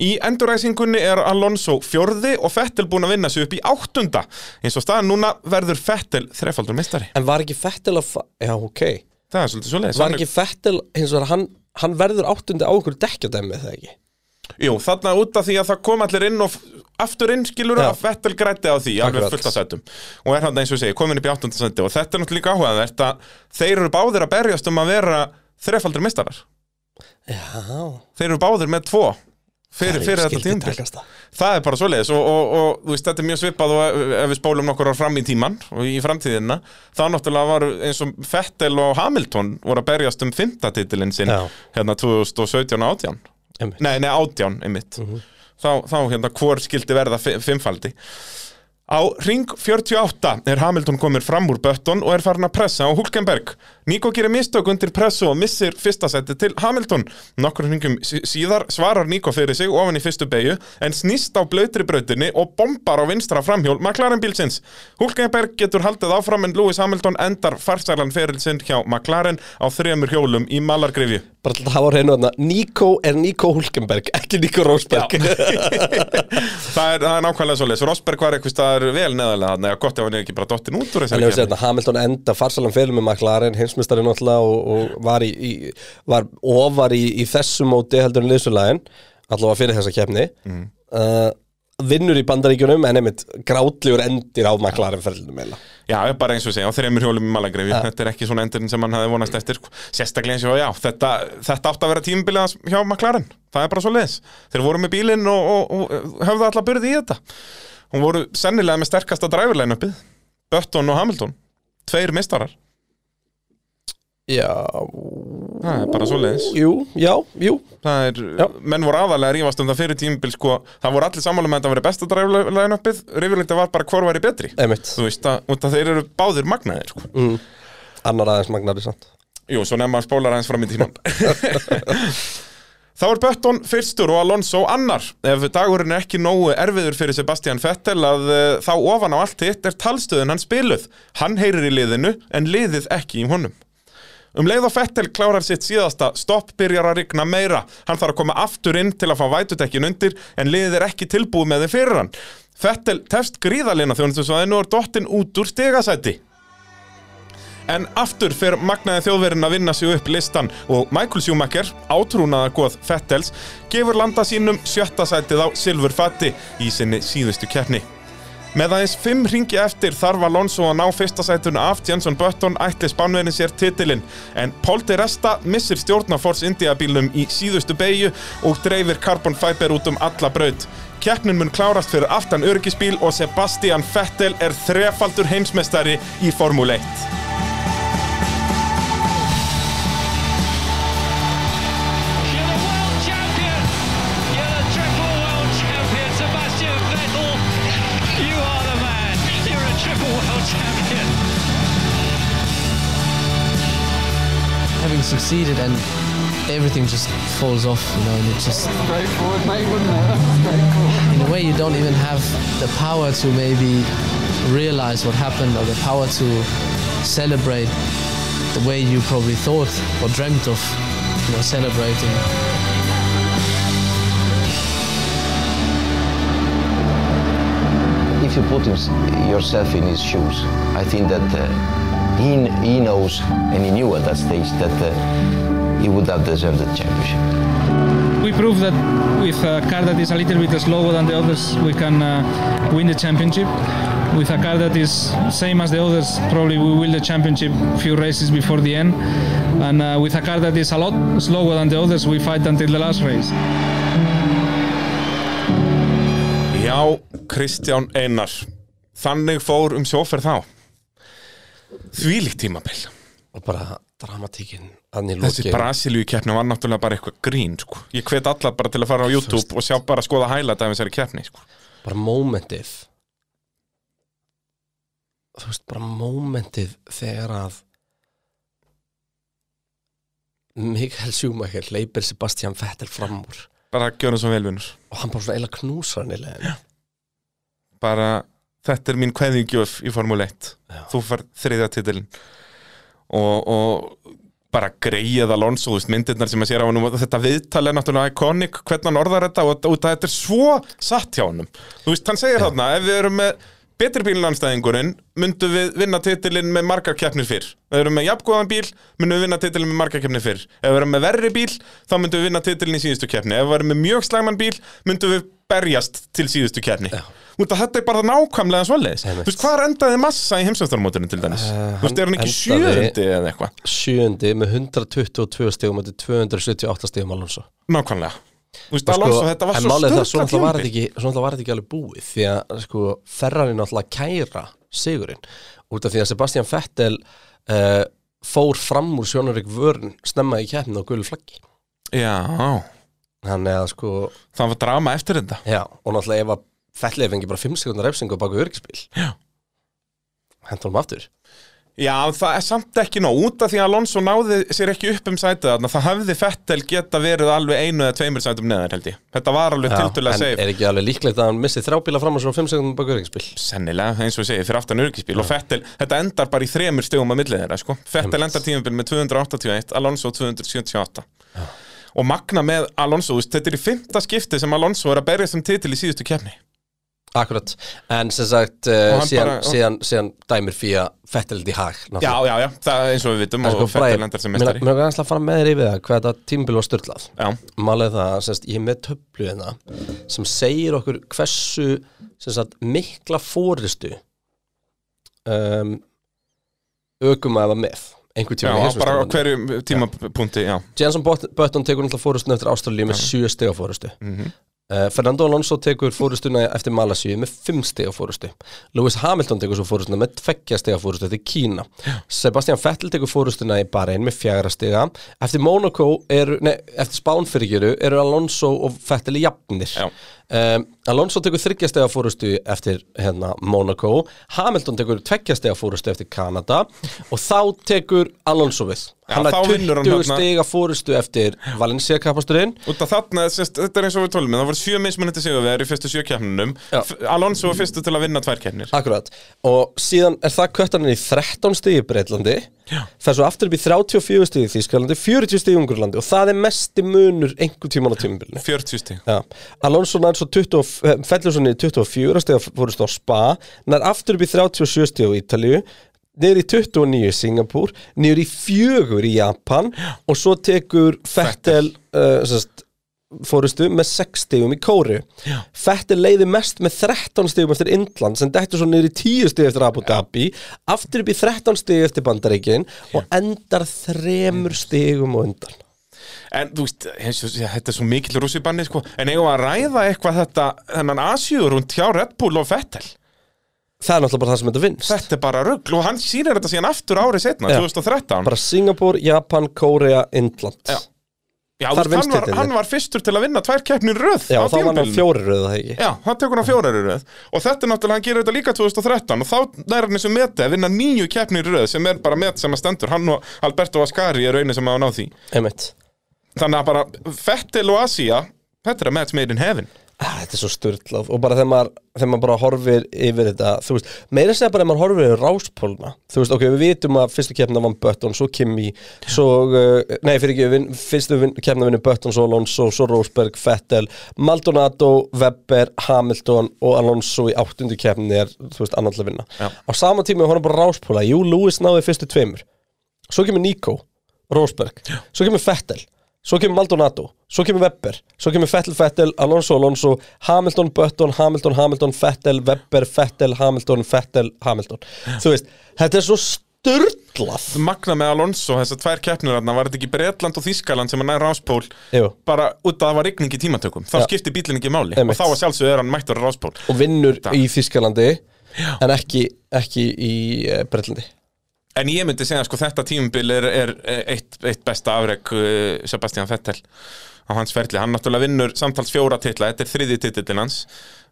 Í enduræsingunni er Alonso fjórði og Fettel búin að vinna sig upp í áttunda. Eins og staðan núna verður Fettel þrefaldur mistari En var ekki Fettel að Já, ok. Er Var ekki Fettel, hann, hann verður áttundi á okkur dekkjadæmi þegar ekki Jú, þarna út af því að það kom allir inn og aftur inn skilur Já. að Vettel grætti á því alveg fullt að sætum og er hann eins og segi komin upp í áttundasætti og þetta er náttúrulega líka áhugavert að þeir eru báðir að berjast um að vera þrefaldur mistarar Já. Þeir eru báðir með tvo fyrir, fyrir þetta takast það. er bara svoleiðis. Og, og, og þú veist, þetta er mjög svipað og ef- við spólum nokkur ár fram í tíman og í framtíðina þá náttúrulega var eins og Vettel og Hamilton voru að berjast um fymtatitilinn sinn Já. hérna 2017 og 18 Einmitt. Nei, nei, átján, einmitt þá, þá hérna, hvor skildi verða fi- fimmfaldi Á ring 48 er Hamilton komir fram úr Button og er farin að pressa á Hulkenberg. Nico gerir mistök undir pressu og missir fyrsta seti til Hamilton. Nokkur hringum sí- síðar svarar Nico fyrir sig ofan í fyrstu beigju en snýst á blöytri brautinni og bombar á vinstra framhjól McLaren bílsins. Hulkenberg getur haldið áfram en Lewis Hamilton endar farsælan ferilsinn hjá McLaren á þremur hjólum í malargrifju. Bara til að hafa hreinu þarna Nico er Nico Hulkenberg, ekki Nico Rosberg (laughs) það, er, það er nákvæmlega svo leys. Rosberg var eitthvað vel neðalega að gott ef hann er ekki bara dottin út úr þessari þetta, Hamilton enda farsalan fyrir með McLaren, heimsmyndstari náttúrulega og, og var, í, í, var ofar í, í þessu móti heldur en liðsulæðin allavega fyrir þessa keppni Mhm. uh, vinnur í bandaríkjunum en einmitt grátlegur endir á McLaren ferðlunum eða Já, bara eins og segja, á þreymur hjólum í Malagrif Ja. Þetta er ekki svona endurinn sem hann hafði vonast eftir sko. Sérstaklega eins og já, þetta, þetta átti að vera tímabilið hjá McLaren Það er bara svo leiðis Þeir voru með bílinn og, og, og höfðu alla byrði í þetta Hún voru sennilega með sterkasta driverline-upið Button og Hamilton Tveir mistarar Já, Það er bara svo leiðis jú, já, jú Það er, menn voru aðalega að rífast um það fyrir tímabil sko, það voru allir sammála með að þetta veri besta driverline-upið Rífurlítið var bara hvor væri betri Einmitt Þú veist að, að þeir eru báðir magnaðir sko. mm. Annar aðeins magnari samt Jú, svo nefnum að spólar aðeins fram í tíman (laughs) Þá er Button fyrstur og Alonso annar. Ef dagurinn er ekki nógu erfiður fyrir Sebastian Vettel að uh, þá ofan á allt hitt er talstöðun hann spiluð. Hann heyrir í liðinu en liðið ekki í honum. Um leið og Vettel klárar sitt síðasta stopp byrjar að rigna meira. Hann þarf að koma aftur inn til að fá vætutekkin undir en liðið er ekki tilbúið með þið fyrir hann. Vettel tefst gríðalina þjónustu svo að nú er dottinn út úr stegasæti. En aftur fer magnaði þjóðverinn að vinna sig upp listan og Michael Schumacher, átrúnaða góð Fettels, gefur landa sínum sjötta sætið á silfurfatti í sinni síðustu keppni. Með aðeins fimm ringi eftir þarf Alonso að ná fyrsta sætun af Jenson Button ætli spánverðin sér titilinn en Paul de Resta missir stjórn á Force India bílnum í síðustu beigju og dreifir Carbon Fiber út um alla braut. Keppnin mun klárast fyrir aftan örgisbíl og Sebastian Vettel er þrefaldur heimsmeistari í Formule 1. Succeeded and everything just falls off, you know, and it just Straightforward, mate, wasn't it? (laughs) Straightforward. in a way you don't even have the power to maybe realize what happened or the power to celebrate the way you probably thought or dreamt of you know celebrating If you put yourself in his shoes, I think that uh, he, he knows and he knew at that stage that uh, he would have deserved the championship. We proved that with a car that is a little bit slower than the others, we can uh, win the championship. With a car that is same as the others, probably we will the championship few races before the end. And uh, with a car that is a lot slower than the others, we fight until the last race. Já, Kristján Einar Þannig fór um sjóferð þá Þvílíkt tímabil. Og bara dramatíkin Þannig Þessi Brasilíu keppni var náttúrulega bara eitthvað grín sko. Ég hvet alla bara til að fara á YouTube og sjá bara að skoða hæla dæmis þessari keppni sko. Bara mómentið. Þú veist, bara mómentið þegar að Mikael Schumacher leipir Sebastian Vettel fram úr. Bara gjörum svo velvinnur og hann bara svona eila knúsar hann í leiðinu Bara, þetta er mín kveðingjöf í Formule 1 Þú fær þriðja titilin og, og bara greið Alonso, þú veist, myndirnar sem að sér á hann þetta viðtal er náttúrulega iconic hvernig hann orðar þetta og, og þetta er svo satt hjá hann þú veist, hann segir þarna, ef við erum með betri bílanstæðingurinn, myndum við vinna titilin með margar keppnir fyrr. Ef við erum með jafngóðan bíl, myndum við vinna titilin með margar keppnir fyrr. Ef við erum með verri bíl, þá myndum við vinna titilin í síðustu keppni. Ef við erum með mjög slæman bíl, myndum við berjast til síðustu keppni. Að þetta er bara nákvæmlega svoleiðis. Þú veist, hvað endaði massa í heimsvæftarmóturinn til dæmis? Þú veist, er hann ekki sjöundi eða eitthvað? Sjöundi með 122 stegum er 278 stegum Alonso. Nákvæmlega. Þú veist, Og Alonso, þetta var svo málið er það, störka Svo náttúrulega var þetta ekki, ekki alveg búið Því að sko, Ferrari náttúrulega kæra sigurinn. Út af því að Sebastian Vettel uh, Fór fram úr Sjónarik vörn Snemma í keppnin á gulu flaggi. Já. Þannig að sko Það var drama eftir þetta. Já, og náttúrulega ef að Vettel fengi bara 5 sekundar refsingu baku örgisbíl Já. Hendur hann aftur. Já, það er samt ekki nóg. Út af því að Alonso náði sér ekki upp um sætið þarna það hefði Fettel geta verið alveg einu eða tveimur sætum neðar held ég. Þetta var alveg Já, tildulega en safe. er ekki alveg líklegt að hann missi þrjábíla fram og svo 5 sekundar baku örgisbíl Sennilega, eins og ég segi, fyrir aftan örgisbíl og Fettel, þetta endar bara í þremur stegum að millið þeirra, sko. Fettel endar tímabil með 281, Alonso 278 Og magna með Alonso, þetta er í fymta skipti sem Alonso er að berjast um titil í síðustu keppni Akkurat, en sem sagt Og uh, síðan, bara- síðan, síðan dæmir fyrir að Fettel í hag Já, já, já, það er eins og við vitum og sko, Fettel Bragi, endar sem Mér mestari mér er aðeins að fara með þér yfir það hvað þetta tímabil var störtlað Já. Er það, semst, ég er með töflu hérna sem segir okkur hversu sagt, mikla fóristu um, ökum að með einhver Já, tíma í bara á hverju tímapunkti, já. But- Button tekur náttúrulega fórustu eftir Ástralíu með 7 stiga fórustu Mhm. Uh, Fernando Alonso tekur fórustuna eftir Malasíu með 5 stiga fórustu Lewis Hamilton tekur svo fórustuna með 2 stiga fórustu eftir Kína. Sebastian Vettel tekur fórustuna í Bahrein með 4 stiga. Eftir Monaco eru, nei, eftir Spán fyrir eru Alonso og Vettel í jafnir um, Alonso tekur 3 stiga fórustu eftir hérna, Monaco. Hamilton tekur 2 stiga fórustu eftir Kanada. Og þá tekur Alonso við. Já, hann er vinnur hann 20 þarna- stiga fórustu eftir Valencia kapasturinn þetta er eins og við tólum það voru sjö mismunandi sigurvegar í fyrstu sjö keppnunum Alonso var fyrstu til að vinna tvær keppnir. Akkurat, og síðan er það köttaninn í 13 stigi í Breitlandi fer svo aftur upp í 34 stigi í Þýskalandi 40 stigi í Ungurlandi og það er mesti munur einhver tíman á tímabilinu. 40 stig. Já. Alonso nær svo 20, fellur svo niður í 24 stigi fórust á Spa nær aftur upp í 37 stigi á Ítalíu niður í 29 í Singapúr niður í fjögur í Japan og svo tekur Fettel uh, fórustu með 6 stigum í Kóru. Fettel leiði mest með 13 stigum eftir Indland sem dættu svo niður í 10 stig eftir Abu Dhabi aftur upp í 13 stig eftir Bandaríkin og endar þremur stigum og undan. En þú veist, þetta er svo mikill rússibanni sko. En eigum að ræða eitthvað þetta þennan Asjúr hún hjá Red Bull og Vettel Það er náttúrulega bara það sem þetta vinnst Þetta er bara rugl og hann sýnir þetta síðan aftur árið setna, Já. 2013 bara Singapúr, Japan, Kórea, Indland. Já. Já, Þar veist, hann, var, hann var fyrstur til að vinna tvær keppnir röð Já, á þá var hann fjóri röð það ekki? Já, það tekur hann fjórar í röð. Og þetta er náttúrulega, hann gerir þetta líka 2013 og þá nær hann þessu meti að vinna nýju keppnir röð sem er bara met sem að stendur. Hann og Alberto Ascari er einu sem hafa náð því. Einmitt. Þannig að bara Fettel og Asia þetta er að match made in heaven Þetta er svo styrlað og bara þegar maður, þegar maður bara horfir yfir þetta þú veist, meira segja bara ef maður horfir yfir ráspólna þú veist, ok, við vitum að fyrstu keppna vann Button, svo Kimi svo, uh, nei, fyrir ekki, vin, fyrstu vin, keppna vinni Button, svo Alonso, svo Rosberg Vettel, Maldonado, Webber Hamilton og Alonso í áttundu keppni er, þú veist, að vinna. Já. á sama tíma horfum bara ráspóla, jú, Lewis náði fyrstu tveimur. Svo kemur Nico, Rosberg. Svo kemur Vettel Svo kemur Maldonado, svo kemur Webber, svo kemur Vettel, Vettel, Alonso, Alonso, Hamilton, Button, Hamilton, Hamilton, Vettel, Webber, Vettel, Hamilton, Vettel, Hamilton. Þú veist, þetta er svo störtlað. Magna með Alonso, þessar tvær keppnir þarna, var þetta ekki Bretland og Þískaland sem að nær ráspól Jú. bara út að það var rigning í tímatökum þá Já. skipti bílinn ekki máli Einmitt. og þá var sjálfsögðu er hann mættur ráspól Og vinnur Það. í Þískalandi, en ekki, ekki í uh, Bretlandi. En ég myndi segja sko þetta tímabil er, er eitt, eitt besta afreg uh, Sebastian Vettel á hans ferli, hann náttúrulega vinnur samtals fjóra titla, þetta er þriði titillin hans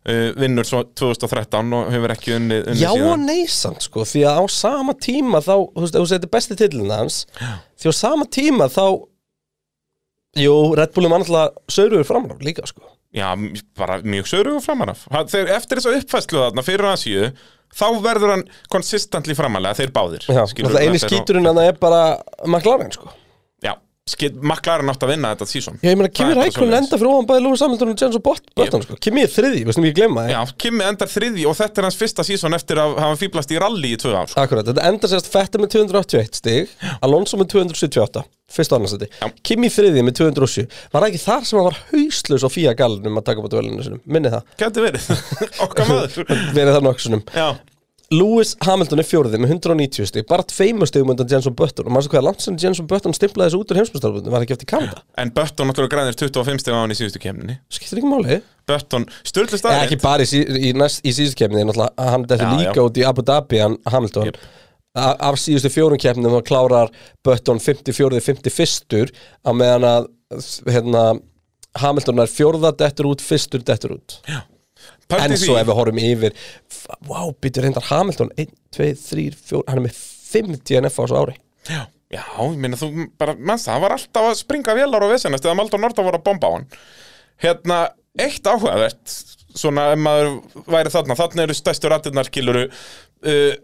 uh, vinnur svo 2013 og hefur ekki unnið, unnið Já og síðan neysand, sko, því að á sama tíma þá, þú veist, þú setur besti tillin hans, því á sama tíma þá, jú, Red Bullum var náttúrulega söruður framrá líka, sko. Já, bara mjög söru og framan af Hann- þeir, Eftir þess að uppfæslu þarna fyrir Asíu þá verður hann konsistently framalega þeir báðir Já, eini skíturinn hann er bara McLaren, sko. Maklarinn átt að vinna þetta sísón Já, ég meina, Kimi Rækkonen enda fyrir ofan bæði Lewis Hamilton og Jenson Bott- Button, sko. Kimi er þriði, veistum ég glemma Já, Kimi endar þriði og þetta er hans fyrsta sísón eftir að hafa fýblast í rally í tvö ár Akkurat, þetta enda sérst Fettir með 281 stig Alonso með 278 Fyrst og annarsæti Kimi þriði með 207 Var það ekki þar sem hann var hauslaus á fía gallinum að taka på duellinu sinum Minni það. Gæti verið, (laughs) okkar maður. (laughs) Verið það nokksunum Já, Lewis Hamilton er fjórði með 190 stig Bara tveimur stigum undan Jenson Button. Og maður svo hvað langt sem Jenson Button stimplaði þessu út úr heimsmyndstarfbundin Var það ekki eftir Kanada en Button náttúrulega græðir 25 steg á hann í síðustu kemninni Skiptir ekki máli. Button, störtlu Eða staðið ekki bara í, sí, í, næst, í síðustu kemni Náttúrulega hann Já, líka já. út í Abu Dhabi hann, Hamilton. Jep. A- Af síðustu fjórum keppnum þá klárar Button 54, 51 á meðan að hérna, Hamilton er fjórða dettur út, fyrstur dettur út Pældi En því- svo ef við horfum yfir Vá, býtur reyndar Hamilton 1, 2, 3, 4, hann er með 5 DNF á þessu ári. Já, já, ég meina þú bara, mannst það, hann var alltaf að springa vélar og vesenast eða Maldon Norda voru að bomba á hann. Hérna, eitt áhugavert svona ef maður væri þarna þarna eru stærstu rættirnar kiluru uh,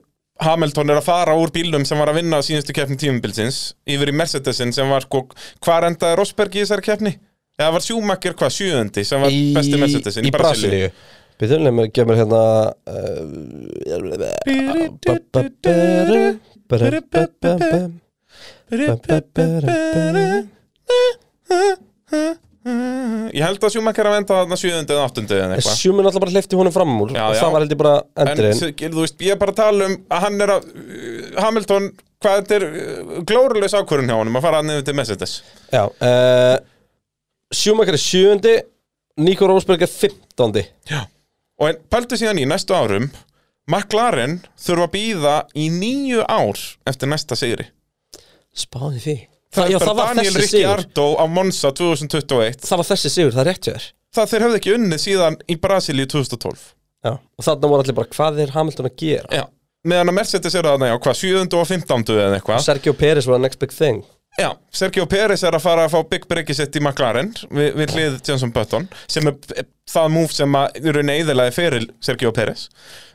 Hamilton er að fara úr bílnum sem var að vinna á síðustu keppni tímubilsins yfir í Mercedesin sem var sko hvar endaði Rosberg í þessari keppni? Eða var Schumacher hvað sjöundi sem var besti Mercedesin í Brasilíu Býtur nefnir mér hérna Ég held að Schumacher að venda þarna sjöundi eða áttundi eða eitthvað. Sjumin alltaf bara hleyfti honum fram úr og það var heldur bara En endurinn s- þú veist, ég er bara að tala um að hann er að uh, Hamilton, hvað þetta er uh, glórulegs ákvörðun hjá honum að fara að niður til Mercedes. Já, Schumacher er sjöundi Nico Rosberg er fimmtándi. Já Og en pæltu síðan í næstu árum McLaren þurfa að býða í nýju ár eftir næsta sigri Spáði því Það, já, það var Daniel þessi sigur Ricciardo á Monza 2021 Það var þessi sigur, það er rétt hjá þér Það þeir höfðu ekki unnið síðan í Brasilíu 2012 Já, og þarna voru allir bara, hvað er Hamilton að gera? Já Meðan að Mercedes eru þarna, já, hvað, 7. og 15. eða eitthvað Sergio Pérez var the next big thing Já, Sergio Pérez er að fara að fá Big Breaki sitt í McLaren við, við hlið Jenson Button sem er það múf sem rauninni eðilaði fyrir Sergio Pérez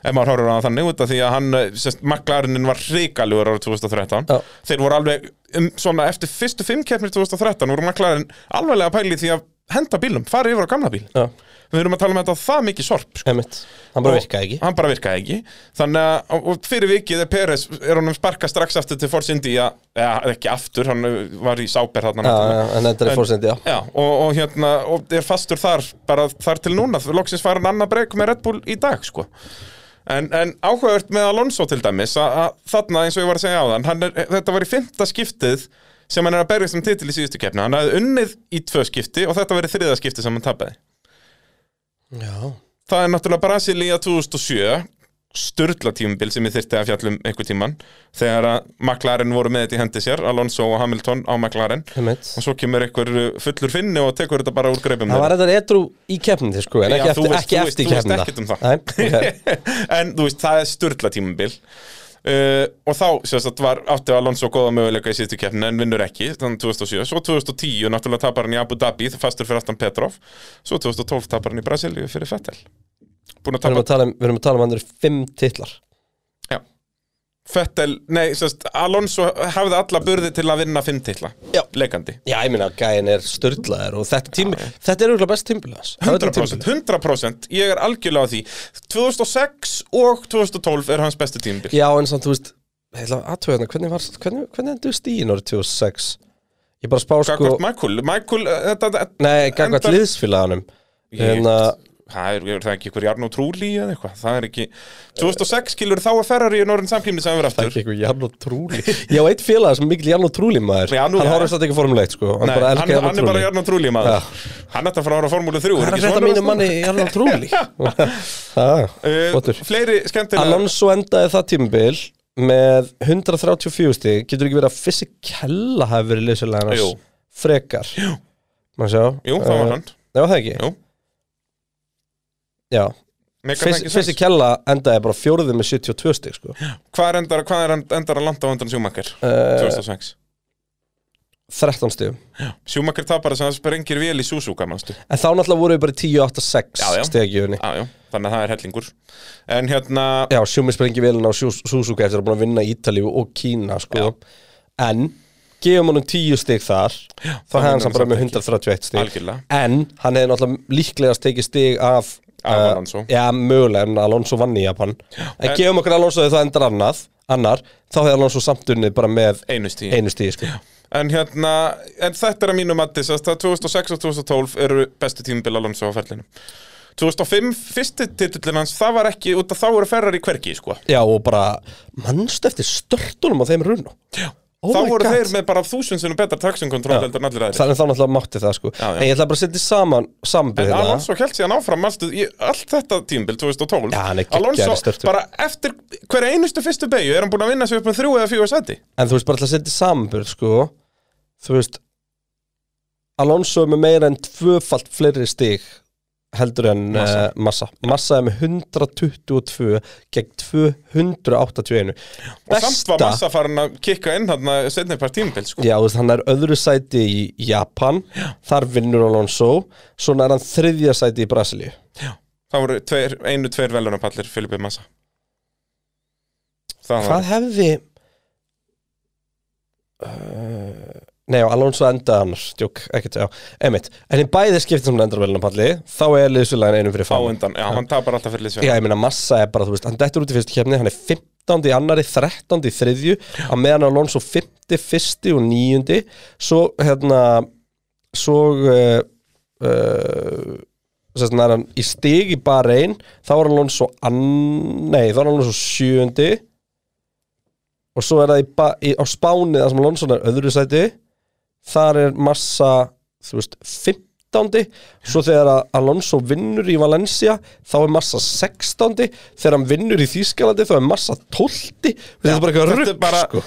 ef maður horfur á þannig út af því að hann eh, sest, McLarenin var hrikalugur árið 2013 Já. þeir voru alveg um, svona eftir fyrstu fimm keppnir 2013 voru McLaren alveglega að pæli því að henda bílum, fara yfir á gamla bíl. Já, við erum að tala um þetta það mikið sorp sko. Hann bara virkaði ekki. hann bara virkaði ekki. Þannig að og- fyrir vikið er Peres er honum sparka strax aftur til Force India. Eða ekki aftur, hann var í Sáber þarna Já, náttúrulega. já, en þetta er En- fórsendi, já og, og hérna, og er fastur þar bara þar til núna, loksins fara hann annað breyk með Red Bull í dag, sko. En, en áhugavert með Alonso til dæmis að, að þarna eins og ég var að segja á þann er, þetta var í fymta skiptið sem hann er að berjast um titil í síðustu keppni. Hann hafði unnið í tvö skipti og þetta verið þriða skipti sem hann tapaði. Já, Það er náttúrulega Brasilia 2007 störla tímabil sem ég þyrfti að fjallum einhver tíman þegar að McLaren voru með þetta í hendi sér Alonso og Hamilton á McLaren. Einmitt. og svo kemur einhver fullur finni og tekur þetta bara úr greipum Það var þetta edru í keppnindi sko En ekki Já, eftir, veist- ekki eftir ekkert um (laughs) en þú veist, það er störla tímabil uh, og þá sérst, var átti Alonso góða möguleika í síðustu keppni en vinnur ekki, þannig 2007 svo 2010 náttúrulega tapar hann í Abu Dhabi fastur fyrir aftan Petrov, svo 2012 tapar hann í Brasilíu fyrir Fettel búin að Við erum tapa að tala um, við erum að tala um hann eru fimm titlar Fettel, nei, sérst, Alonso hafði alla burði til að vinna fimm titla. Já. leikandi. Já, ég meina, gæin er störtlaður og þetta tími, þetta er auðvitað best tímbilas 100%, 100% ég er algjörlega á því. 2006 og 2012 er hans besti tímabil Já, en samt, þú veist, heila aðtöðuna, hvernig var, hvernig, hvernig endur stíðin árið 2006? Ég bara spá sko, Gagvart Michael, Michael uh, þetta, nei, gagvart endar- liðsfélaganum. Ég- En að, það er, er það ekki ykkur Jarno Trúli eða eitthvað, það er ekki 2006 skilur þá er Ferrari í norðin samkýmni sem það við er aftur. Ekki eitthvað Jarno Trúli Ég á eitt félag sem er mikil Jarno Trúli maður. Já, nú- Hann horfður satt ekki formuleitt, sko. Hann Nei, bara hann, hann er bara Jarno Trúli maður. Já. hann ætti að fara að ára formúlu 3 Hvað er að frétta mínu manni Jarno Trúli? Það, Uh, fleiri skemmtilega Alonso endaði það tímabil með 134 stig. Getur ekki verið að Fisichella hafi verið hans? Frekar. Jú. Jú, það var Eh, hann. Nei, var það ekki? Jú. Já. Ekki sens? Fisichella endaði bara fjóruði með 72 stig sko. Hvað er endar, hvað er endar að landa á undan Schumacher? Eh, 2006 13 stigum. Schumacher tapar þess að það sprengir vel í Suzuka manstu? En þá náttúrulega voru við bara í 10-8-6 Já, já. stegjöfunni Já, já, þannig að það er hellingur. En hérna, Já, Sjúmi sprengi velin á Su- Suzuka eftir að búin að vinna Ítalíu og Kína sko. En gefum honum 10 stig þar. Þá hefði hann samt bara með 131 stig. Algjörlega. En hann hefði náttúrulega líklegast tekið stig af Alonso. Já, mögulega, en Alonso vann í Japan. En En- gefum okkur Alonso þegar það endar annað Annar, þá hefði Alonso samt unnið bara með einu stíð einu stig sko. En hérna, en þetta er að mínu mati sérst að 2006 og 2012 eru bestu tímabil Alonso á ferlinu 2005, fyrsti titullin hans, það var ekki út að þá eru ferrar í hvergi, sko. Já, og bara mannstu eftir störtunum á þeim runnu? Já Oh Þá voru God. þeir með bara þúsundsunum betra traction control heldur en allir aðrir Þannig þá náttúrulega mátti það sko Já, já. En ég ætla bara að setja saman samanbyrð En hérna. Alonso held síðan áfram manstu, í allt þetta tímabil 2012 Já, Alonso, bara eftir hverja einustu fyrstu beigju er hann búin að vinna sig upp með þrjú eða fjögur seti En þú veist bara að setja samanbyrð sko Þú veist Alonso er með meira en tvöfalt fleiri stig heldur en Massa. massa, uh, massa. massa er með 122 gegn 281 Og samt var massa farin að kikka inn hann að setja part tímabil, sko. Já, þú veist, hann er öðru sæti í Japan. Þar vinnur Alonso. Svona er hann þriðja sæti í Brasilíu. Það voru tveir, einu, tveir velunapallir Filipe Massa. Það Hvað hefði uh, Nei, já, Alonso endaði annars Djók, ekkert, já, emitt En í bæði skipti sem hann endar velina palli Þá er liðsfélagin einum fyrir Á fáum undan, já, hann tapar alltaf fyrir Já, liðsfélag ég meina, massa er bara, þú veist Hann dettur út í fyrstu kefni, hann er 15. í annari 13. í þriðju Á meðan Alonso 5. fyrsti og 9. Svo, hérna Svo uh, uh, Sérst, er hann í stig í bara ein Þá er Alonso. Nei, þá er Alonso sjöundi Og svo er það í, í, á Spáni Það sem Alonso er öðru sæti Þar er massa, þú veist, 15. Svo þegar Alonso vinnur í Valencia Þá er massa 16. Þegar hann vinnur í Þýskalandi Þá er massa 12. Þetta er bara eitthvað bara, sko.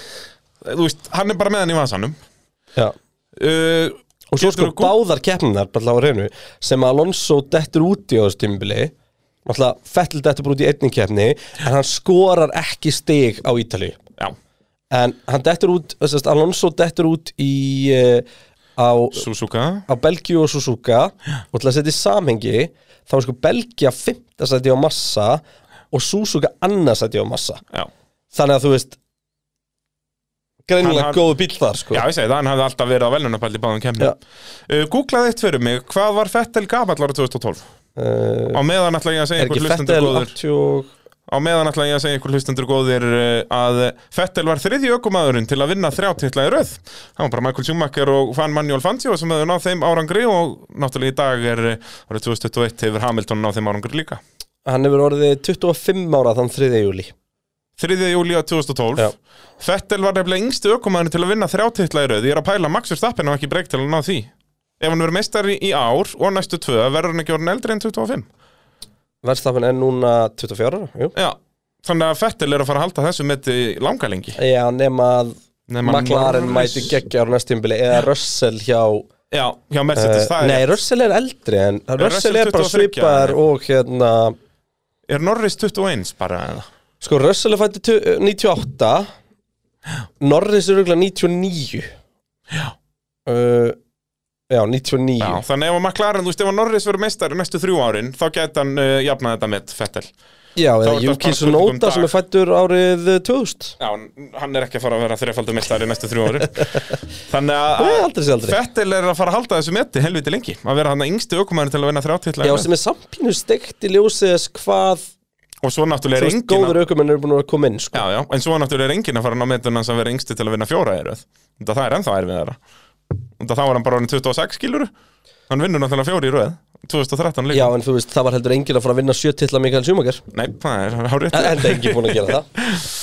veist, hann er bara með hann í vasanum Já. uh, Og svo sko báðar keppninar bara á reynu sem Alonso dettur út í á þessu tímubili Alltaf Fettel dettur bara út í einning keppni en hann skorar ekki stig á Ítali Já. En hann dettur út, þess Alonso dettur út í uh, á, Suzuka. á Belgíu og Suzuka. Og til að setja í samhengi þá er sko Belgia 5. sæti á massa og Suzuka annars sæti á massa. Já. Þannig að þú veist greinilega Hann- góðu bíl þar sko. Já, ég segi það, hann hafði alltaf verið á velunapalli báðum kemni uh, Googlaði eitt fyrir mig, hvað var Fettel gamall ára 2012? uh, Á meðan ætla ég að segja Er ekki Fettel góður. 80 Á meðan ætla ég að segja ykkur hlustendur góðir uh, að Fettel var þriðji ökumæðurinn til að vinna þrjá titla í röð Það var bara Michael Schumacher og Fan Manuel Fangio sem hefur náð þeim árangri og náttúrulega í dag er uh, árið 2021 hefur Hamilton náð þeim árangri líka Hann hefur orðið 25 ára þann 3. júli 3. júli á 2012 Já. Fettel var nefnilega yngstu ökumæðurinn til að vinna þrjá titla í röð Ég er að pæla Max Verstappen og ekki breykt til að ná því Ef hann verður meistari í ár og næstu tvö verður hann ekki orðin eldri en 25 Verðstafin er núna 24 ára jú. Já, Þannig að Fettel er að fara að halda þessu með langa lengi Já, nema að McLaren mæti geggjar á næstjumbili eða Russell hjá Já, hjá Mercedes, Eh, það er Nei. Russell er eldri en Russell, Russell er bara 23, svipaðar já. og hérna Er Norris 21 bara eða? Sko, Russell er fættu 98 Norris er auðvitað 99 Já uh, Já, 99 Já, þannig ef að McLaren, þú veist, ef að Norris verður meistari næstu þrjú árin, þá geta hann uh, jafnað þetta með Fettel. Já, eða er um Tsunoda sem er fættur árið eh, 2000 Já, hann er ekki að fara að vera þrefaldur meistari næstu þrjú árin. (laughs) Þannig að Nei, aldrei aldrei. Fettel er að fara að halda þessu meti helviti lengi. Að vera hann að yngsti aukumæður til að vinna þrjátitla. Já, sem er sampínu steikt í ljósið þess hvað Og svo náttúrulega er engin góður aukumenn eru búin að koma inn sko. Já, já, en svo náttúrulega er engin að fara að ná metun hans að vera yngsti til að vinna fjóra í. Þetta það er ennþá erfiðara. Þetta þá var hann bara orðin 26 skiluru. Hann vinnur náttúrulega fjóri í röð. 2013 líka. Já, en þú veist, það var heldur engin að fara að vinna sjö titla Mikael Schumacher Nei, það er hárið. En það er engin búin að gera það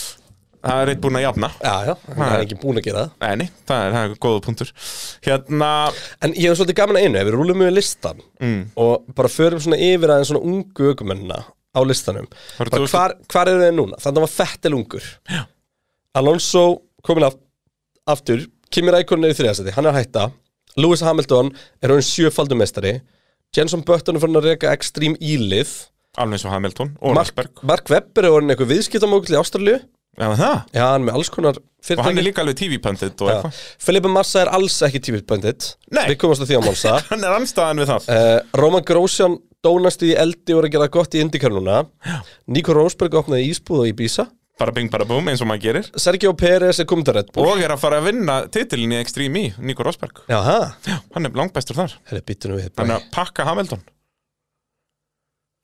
(laughs) Það er eitt búin að jafna. Já, já, það er engin búin að gera það Nei, það er, það er góða punktur. Hérna, En ég hef svolítið gaman að einu, ef við rúlum með listan Mm. og bara förum svona yfir aðeins svona ungu aukumennina á listanum Það eru bara 2000 hvar, hvar eru þeir núna? Þannig að það var Fettel ungur. Alonso komin af, aftur Kimi Rækonin er í þriðasæti, hann er hætta. Lewis Hamilton er hann sjöfaldum mestari Jenson Button er fyrir að reyka Extreme ílið alveg eins og Hamilton og Mark, Rosberg. Mark Webber er orðin eitthvað viðskiptamókl í Ástralju Já, það? Já, hann er með alls konar Og hann er líka alveg TV-pöndit og eitthvað. Felipe Massa er alls ekki TV-böndit Nei. Við komast að því á Monsa (laughs) Hann er anstæðan við það. uh, Roman Grosjean dónast í eldi og er að gera gott í IndyCar núna. Nico Rosberg opnaði ísbúð á Ibiza Bara bing bara búm eins og maður gerir. Sergio Pérez er komin til Red Bull Og er að fara að vinna titilin í Extreme E, Nico Rosberg. Jaha, Já, hann er langbæstur þar. herri, býttu nú við Hann er að pakka Hamilton.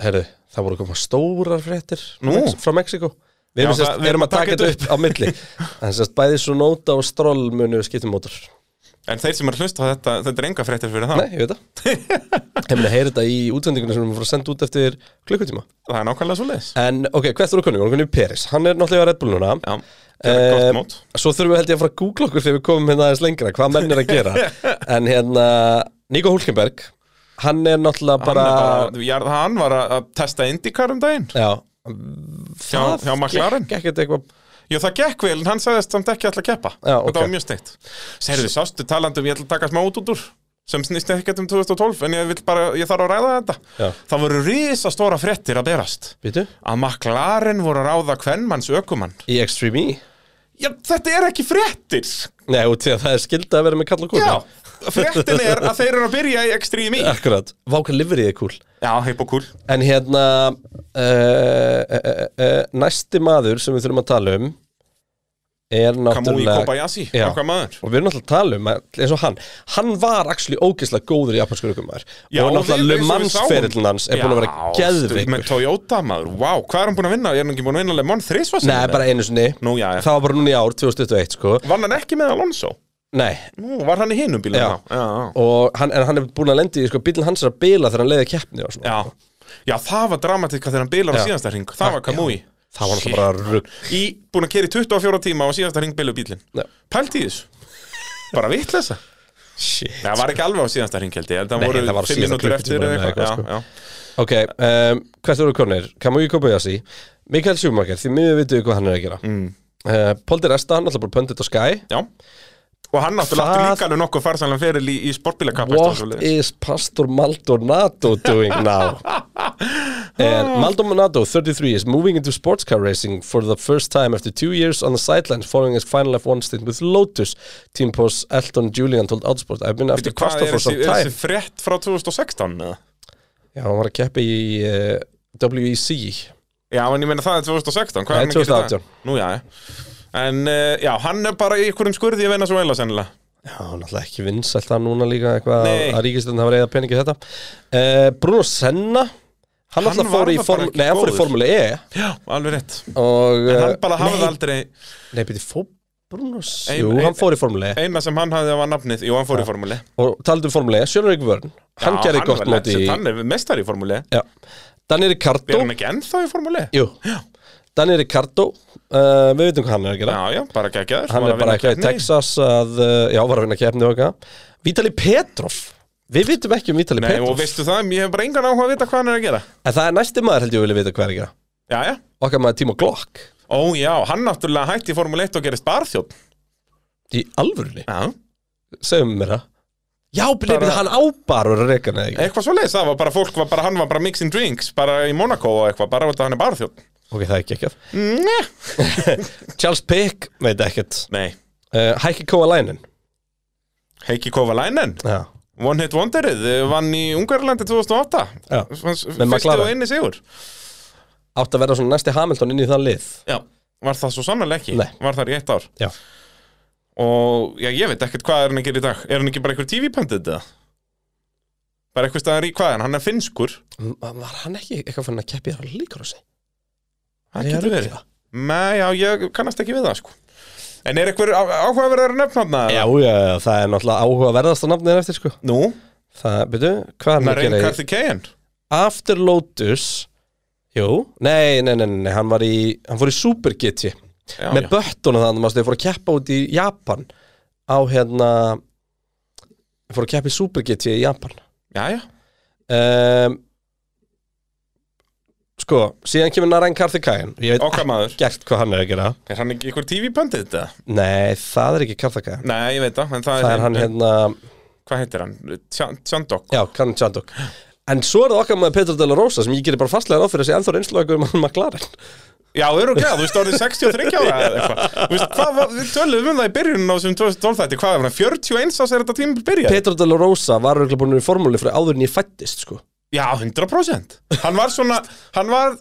Herri, það voru að koma stórar fréttir Nú. Frá Mexiko Við erum, Já, sérst, það- við erum að taka þetta upp á milli (laughs) En sérst, bæði svo nóta og stról munu skiptum mótor En þeir sem er að hlusta á þetta, þetta er enga fréttir fyrir það. Nei, ég veit það (laughs) Ég meina, heyri þetta í útsendingunum sem við fórum að senda út eftir klukkutíma Það er nákvæmlega svo leiðis. En, ok, hvert voru vorum konum Peris Hann er náttúrulega á Red Bull núna Já, það er gott Eh, mót. Svo þurfum við held ég að fara að googla okkur þegar við komum hérna aðeins lengra Hvað menn er að gera (laughs) En hérna, Nico Hulkenberg Hann er náttúrulega bara, Hann, er bara, hann var að að testa IndyCar um daginn. Já McLaren. Gekk ekkert eitthvað Jú, það gekk vel, en hann sagðist samt ekki alltaf að keppa. Já, Þetta ok. var mjög steikt. Serðu, sástu talandum, ég ætla að taka smá út út úr sem snýst ekkert um 2012 en ég, bara, ég þarf að ræða þetta Já. það voru risa stóra fréttir að berast Býtu? að McLaren voru að ráða kvennmanns ökumann Í Extreme E Já, þetta er ekki fréttir Nei, út því að það er skilda að vera með kall og kúl Já, fréttin er að þeir eru að byrja í Extreme E Akkurat, váka liverið er kúl Já, heip og kúl En hérna uh, uh, uh, Næsti maður sem við þurfum að tala um Er náttúrulega Kobayashi, Já. Og við erum náttúrulega að tala um eins og hann Hann var actually ógeðslega góður í japansku aukumæður Já, Og náttúrulega Le eins og við Mans sáum. ferillin hans er búin að vera Já, geðveikur Með Toyota maður, vá, hvað er hann búin að vinna? Er hann ekki búin að vinna Le Mans þrísvarsin? Nei, bara einu sinni Nú, já, já Það var bara núna í ár, 2021 sko Vann hann ekki með Alonso? Nei Nú, var hann í hinum bílum Já. þá? Já, Og hann, en hann er búin að lendi sko Bílinn hans er að bila þegar hann leiði keppni og svona já Já, það var dramatíska þegar hann bilar á Já. síðasta ring Það var Kamui Það var náttúrulega bara rugg Í, búin að kera í 24 tíma og síðasta ring bilu bílinn Já. Pælti í þessu. Bara vitleysa. Shit. Það var ekki alveg á síðasta ring held ég. Það voru það var á 5 síðasta minútur eftir eða eitthvað já Ok, um, hvert eru konir? Kamui Kobayashi Mikael Schumacher, því miður vitum við hvað hann er að gera. Mm. uh, Poldi Resta, hann alltaf bara pöndit á Sky. Já Og hann náttúrulega Hvað- líka alveg nokkuð farsanlega feril í, í sportbílakappa What is Pastor Maldonado doing now? (laughs) And Maldonado, 33, is moving into sports car racing for the first time after two years on the sidelines following his final F1 stint with Lotus. Team boss Elton Julian told Autosport, I've been after Pastor er for some er time. þessi frétt frá 2016 eða? Já, hann var að keppa í uh, WEC. Já, en ég meina það er 2016 Hvað er dag? 2018. Nú, já, já En uh, já, hann er bara í einhverjum skurði í Venezuela sennilega Já, náttúrulega ekki vinsælt það núna líka eitthvað Nei. að ríkistöndin hafa reyða peningi þetta. Uh, Bruno Senna, hann, Hann alltaf fór í, form, nei, hann fór í. Formule E. Já, alveg rétt Og, En hann uh, bara hafði aldrei Nei, byrði, fór Bruno S- Ein- Jú, ein- hann fór í Formule E. Eina sem hann hafði var nafnið, jú, hann fór í formúli Og talandi um Formule E, Sjölurik Vörn Hann Já, gerði hann gott móti í legend, Hann er mestar í formúli Já Danny Er Ricardo hann ekki ennþá í formúli? Jú Danny Ricardo uh, Við veitum hvað hann er að gera. Já, já, bara geggjaður Hann er bara ekki í. Texas að, uh, Já, var að vinna keppni og eitthvað. Vítali Petrov Við vitum ekki um Vítali Nei, og Petrov veistu það, ég hef bara engan áhuga að vita hvað hann er að gera. En það er næsti maður held ég að vilja vita hvað er að gera. Já, já. Okkar maður Timo Glock. Ó já, hann náttúrulega hætti í Formule 1 og gerist barþjótt Í alvörunni? Já. Segum mér það. Já, bara... Hann ábarur að reyka neði Eitthvað svo leiðis, það var bara fólk var bara, hann var bara mixing drinks bara í Monaco og eitthvað, bara af hann er barþjótt Ok, það er ekki ekki Nei Charles Pick, veit ekkert Nei uh, Heikki Kovalainen Heikki Kovalainen Já One Hit Wonderið, eh, vann í Ungarlandi 2008 Já. McLaren. og inni sigur Átt að vera svona næsti Hamilton inn í það lið Já, var það svo sannlega ekki Nei. Var það í eitt ár Já. Og já, ég veit ekkert hvað er hann að gera í dag Er hann ekki bara einhver TV-pandið það? Bara eitthvað staðar í hvað er hann? Hann er finskur M- Var hann ekki eitthvað fann að keppi þar líka á sig? Það getur rugla? verið Nei, já, ég kannast ekki við það sko. En er eitthvað áhugaverðar nefnarna? Já, já, það er náttúrulega áhugaverðasta nafnið eftir sko. Nú? Það, byrju, hvað er hann að Marine í Carthikeyan After Lotus. Jú, nei, nei, nei, nei, hann var í Hann fór í Super GT Já, Með böttunum þannig að þau fór að keppa út í Japan. Á hérna Fór að keppa í Super GT í Japan. Já, já. Um, Sko, síðan kemur Narayan Karthikayan Ég veit Okkar maður. ekkert hvað hann er að gera. Er hann ekki einhver TV-pandið þetta? Nei, það er ekki Karthikayan Nei, ég veit það En það, Það er hann hérna Hvað heitir hann? Tjandok Já, Karin Chandok. En svo er það okkar með Petro de la Rosa sem ég gerir bara fastlega ráð fyrir að sé ennþá reynslögur um hann McLaren. Já, að, þú veist, orðið 63 ára eða eitthvað. Þú veist, hvað var, við töluðum um það í byrjunum á þessum 2012 þætti. Hvað er hann, 41 ás er þetta tíma byrjað? Petro de la Rosa var örugglega búin í formúli fyrir áður en ég fættist sko Já, 100% Hann var svona, hann var,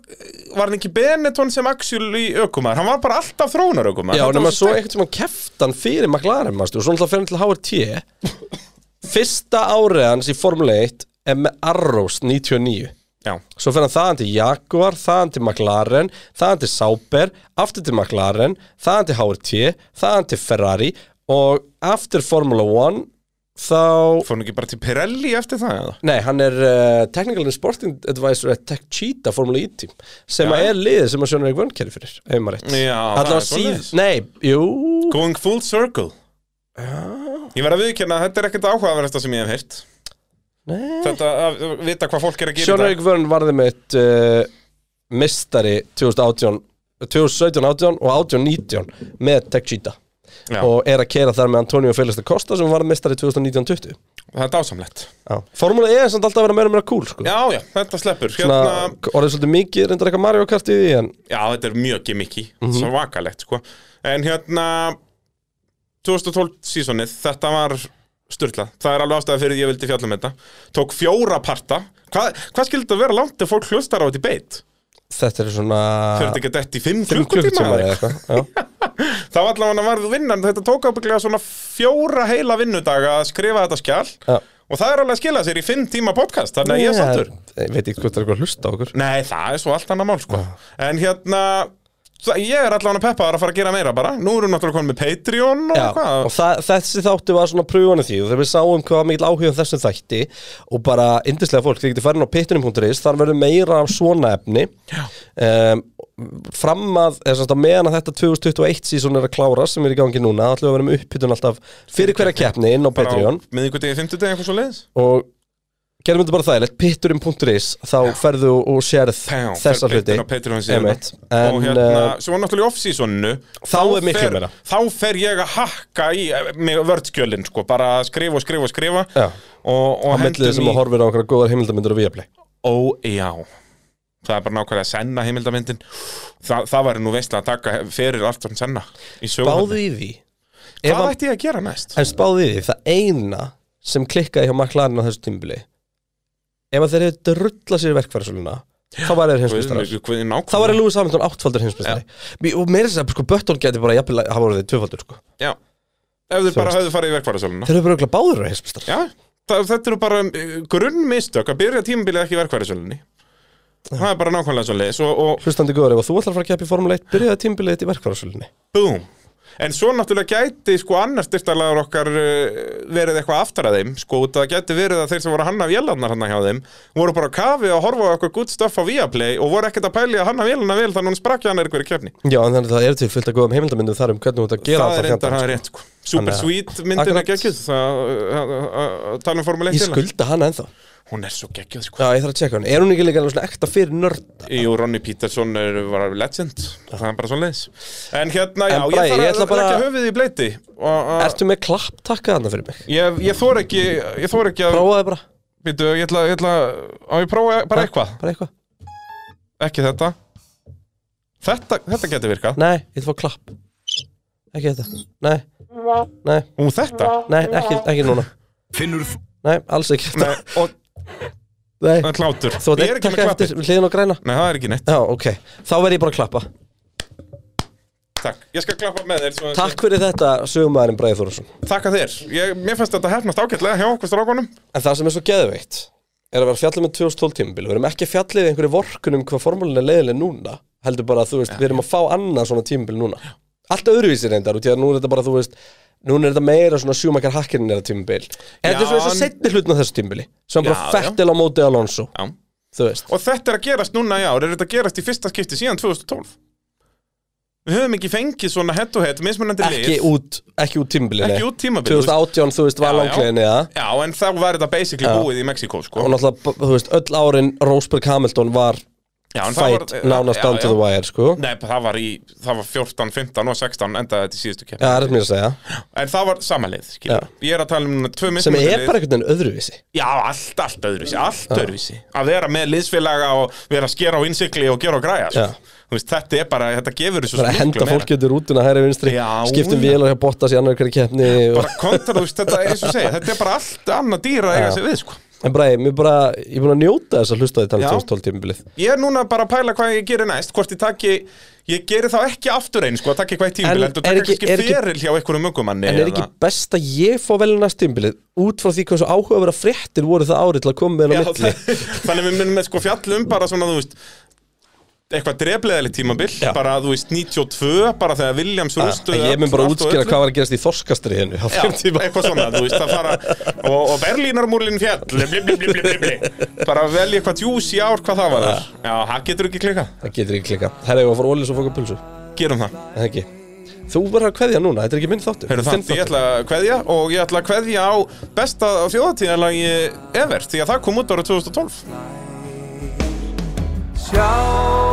var hann ekki Benetton sem Axel í ökumar Hann var bara alltaf þróunar ökumar Já, nema svo einhvern sem hann keft hann fyrir McLaren mástu, og svo náttúrulega fyrir hann til HRT Fyrsta árið hans í Formule 1 er með Arrows 99 Já. Svo fyrir hann þaðan til Jaguar, þaðan til McLaren, þaðan til Sauber, aftur til McLaren, þaðan til HRT, þaðan til Ferrari og aftur Formula 1 þá... Fór hann ekki bara til Pirelli eftir það eða? Nei, hann er uh, Technical and Sporting Advisor at Tech Cheetah Formula E team sem Já. að er liðið sem að Sjónar Erik Vönn kerir fyrir, ef maður rétt Já, það er síð... svoleiðis. Nei, jú Going full circle Ég verð að viðkjanna að þetta er ekkert áhugaverðasta sem ég hef heyrt Nei. Þetta að vita hvað fólk er að gera Sjónar Vönn varði með uh, mistari 2018 2017-18 og 18-19 með Tech Cheetah Já. og er að kera þar með Antonio Félix da Costa sem var mistari 2019-20 Það er dásamlegt. Formúla E er samt alltaf að vera meira meira cool sko. Já, já, þetta sleppur Svona, hérna, orðið svolítið mikið reyndar eitthvað Mario Kart í því en Já, þetta er mjög gimmicky Mhm. Svo vakalegt, sko En hérna 2012 sísonið Þetta var styrla Það er alveg ástæða fyrir því ég vildi fjalla um þetta Tók fjóra parta Hvað, hvað skildi þetta vera langt ef fólk hlustar á þetta í beit? Þetta er svona þetta ekki dætt í 5 fimm klukkutíma eða eitthvað? Já. (laughs) Var allavega varð vinnan Þetta tók ábygglega svona fjóra heila vinnudaga að skrifa þetta skjal Já. Og það er alveg að skila sér í 5 tíma podcast Þannig að ég er Nei, sáttur Ég veit ekki hvað það er eitthvað að hlusta okkur Nei, það er svo allt annað mál sko. En hérna Ég er allavega peppaðar að fara að gera meira bara. Nú erum við náttúrulega komin með Patreon og hvað og það, þessi þáttu var svona pröfuna því og þegar við sáum hvað mikil áhuga þessum þætti og bara yndislega fólk, þið getur farin á pittunum.is þar verður meira af svona efni. Um, fram að, meðan að þetta 2021 sísón er að klára sem er í gangi núna, ætlum við að vera með upphittun alltaf fyrir hverja keppni inn á Patreon Með ykkur degi 50 degi eitthvað svo leiðis og gerum þetta bara þægilegt, pitturinn.is þá ferðu og sérð þessa hluti. Og hérna, uh, svo náttúrulega í off-seasoninu. Þá er meira. Þá fer ég að hakka í eh, með vördskjölin sko, bara skrifa og skrifa og skrifa. Já. og, og á millið sem að horfir á okkur góðar heimildamindur og viaplay. Ó, já. Það er bara nákvæmlega að senna heimildamyndin Þa, Það væri nú veist að taka fyrir allt sem senna í Spáðu í því. Hvað að- ætti ég að gera næst? En spáði því, það eina sem klikkaði hjá McLaren á þessu tímbili ef þeir hefðu drullað sér í verkfærarsöluna þá var þeir hinsmestarar þá var Lewis Hamilton áttfaldur hinsmestari og meira þess að sko, Bötton geti bara jafnvel að hafa voruð tvöfaldur sko. Já. Ef Þú bara höfðu farið í verkfærasöluna. Þeir eru bara örugglega báður að það, þetta eru bara uh, grunnmistök að byrja tímabilið ekki í verkfærasölunni. Það er bara nákvæmlega svo leiðis hlustandi góður, ef þú ætlar að fara að keppa í Formule 1 byrjaði tímbilið þitt í verkfærarsölunni Búm En svo náttúrulega gæti sko annar styrtarlegar okkar uh, verið eitthvað aftar að þeim. Sko að það gæti verið að þeir sem voru að hanna vélarnar hann hjá þeim voru bara á kafi að horfa á eitthvað good stuff á Viaplay og voru ekkert að pæli að hanna vélarnar vel þannig að hún sprakki hann er eitthvað í kefni Já, en þannig að það eru til fullt að góðum heimildamindum þar um hvernig þú ert að gera Það er allt reyndar, það er fjandann, rétt sko. Super að- Sweet myndin er geggjuð að- að- að tala um Formule 1 Ég skulda hana ennþá Hún er svo geggjöð sko. Já, ég þarf að tjekka hann Er hún ekki líka svona ekta fyrir nörd Jú, Ronny Peterson er, var legend. Það er bara svona leis En hérna, já, En Bragi, ég ég þarf að leggja höfuð í bleiti Ertu með klapptakka þarna fyrir mig? Ég, ég þor ekki Ég þor ekki að Prófaði bara. Býtu, ég ætla, ég ætla Á ég prófa bara eitthvað? Bara eitthvað. Ekki þetta? Þetta, þetta getur virkað. Nei, ég ætla að fá klapp. Ekki þetta. Nei, nei. Ú, þetta? Nei, ekki, ekki núna. Finnur Nei, alls ekki. Nei, og Nei. Það er klátur Þú Ég er ekki með eftir klappið hliðin og græna? Nei, það er ekki neitt. Já, ok. Þá verð ég bara að klappa. Takk, ég skal klappa með þér svo- Takk fyrir þetta, sögumæðurinn Bræði Þórsson Takka þér. Ég, Mér fannst þetta hefnast ágætlega hjá okkur strákunum. En það sem er svo geðveikt er að vera fjallið með 2012 tímabil. Við erum ekki að fjallið í einhverju vorkunum hvað formúlin er leiðileg núna Heldur bara að þú veist, við erum að fá annað svona tímabil núna. Allt öðruvísi reyndar út í að nú er þetta bara, þú veist Núna er þetta meira svona sjúmakar hakkerinn er að tímabil En þetta er svona eins og setni hlutin á þessu tímabili Sem bara. Fettil á móti Alonso Já. Þú veist Og þetta er að gerast núna í ár Er þetta að gerast í fyrsta skipti síðan 2012 Við höfum ekki fengið svona head to head Mismunandi lið Ekki út, ekki út tímabilið Ekki út tímabilið, 2018, þú veist, var Já, já. Já, en þá var þetta basically Já. búið í Mexiko sko. Og náttúrulega, þú veist, öll árin Rosberg Hamilton var Já, fight var- nánast já, down já. to the wire, sko. Nei, það var í Það var 14, 15 og 16 endaði þetta í síðustu Já, keppni það er mér að segja. En það var samanlið, skilur. Ég er að tala um tvö Sem mismunandi er bara einhvern veginn öðruvísi. Já, allt, allt öðruvísi, allt öðruvísi. Að vera með liðsfélaga og vera að skera á innsikli og gera og græja sko. Veist, Þetta er bara, þetta gefur þessu er að henda fólki út í rútuna hæri vinstri Já, Skiptum já. vélar hjá Bottas í annar hverju keppni og... Bara kontra, þú veist, þetta er eins og segja Þetta er bara allt annað dýra að eiga Já. sig við sko. En bara, ég er búin að njóta þess að hlusta þetta Já. 2012 tímabilið Ég er núna bara að pæla hvað ég gerir næst Hvort ég taki, ég geri þá ekki aftur einn sko, að taka eitthvað í tímbil, En þú taka ekki- ekki- feril hjá einhverjum mögumanni En er ekki best að ég fá vel næst tímabilið Út frá því hvað svo áhugaverða fréttir voru það árið til að koma með hennar (laughs) það- Þannig við munum með sko fjallum bara svona, þú veist eitthvað drefleðilegt tímabil bara, þú veist, 92, bara þegar Williams rústuðu En ég mun bara og útskýra hvað var að gerast í þorskastriðinu á Já, þeim tíma. eitthvað svona, þú veist, að fara og, og Berlínarmúlin fjall bli, bli, bli, bli, bli, bli. bara velja eitthvað djús í ár hvað það var. Þar Já, það getur ekki klika Það getur ekki klika Herra, ég var að fara ólis og fóka pulsu. Gerum það. Það ekki? Þú verður að kveðja núna, þetta er ekki minn það, ég ætla að kveðja og ég ætla að kveðja á besta þjóðatíðalagi ever því að það kom út ára 2012 Sjá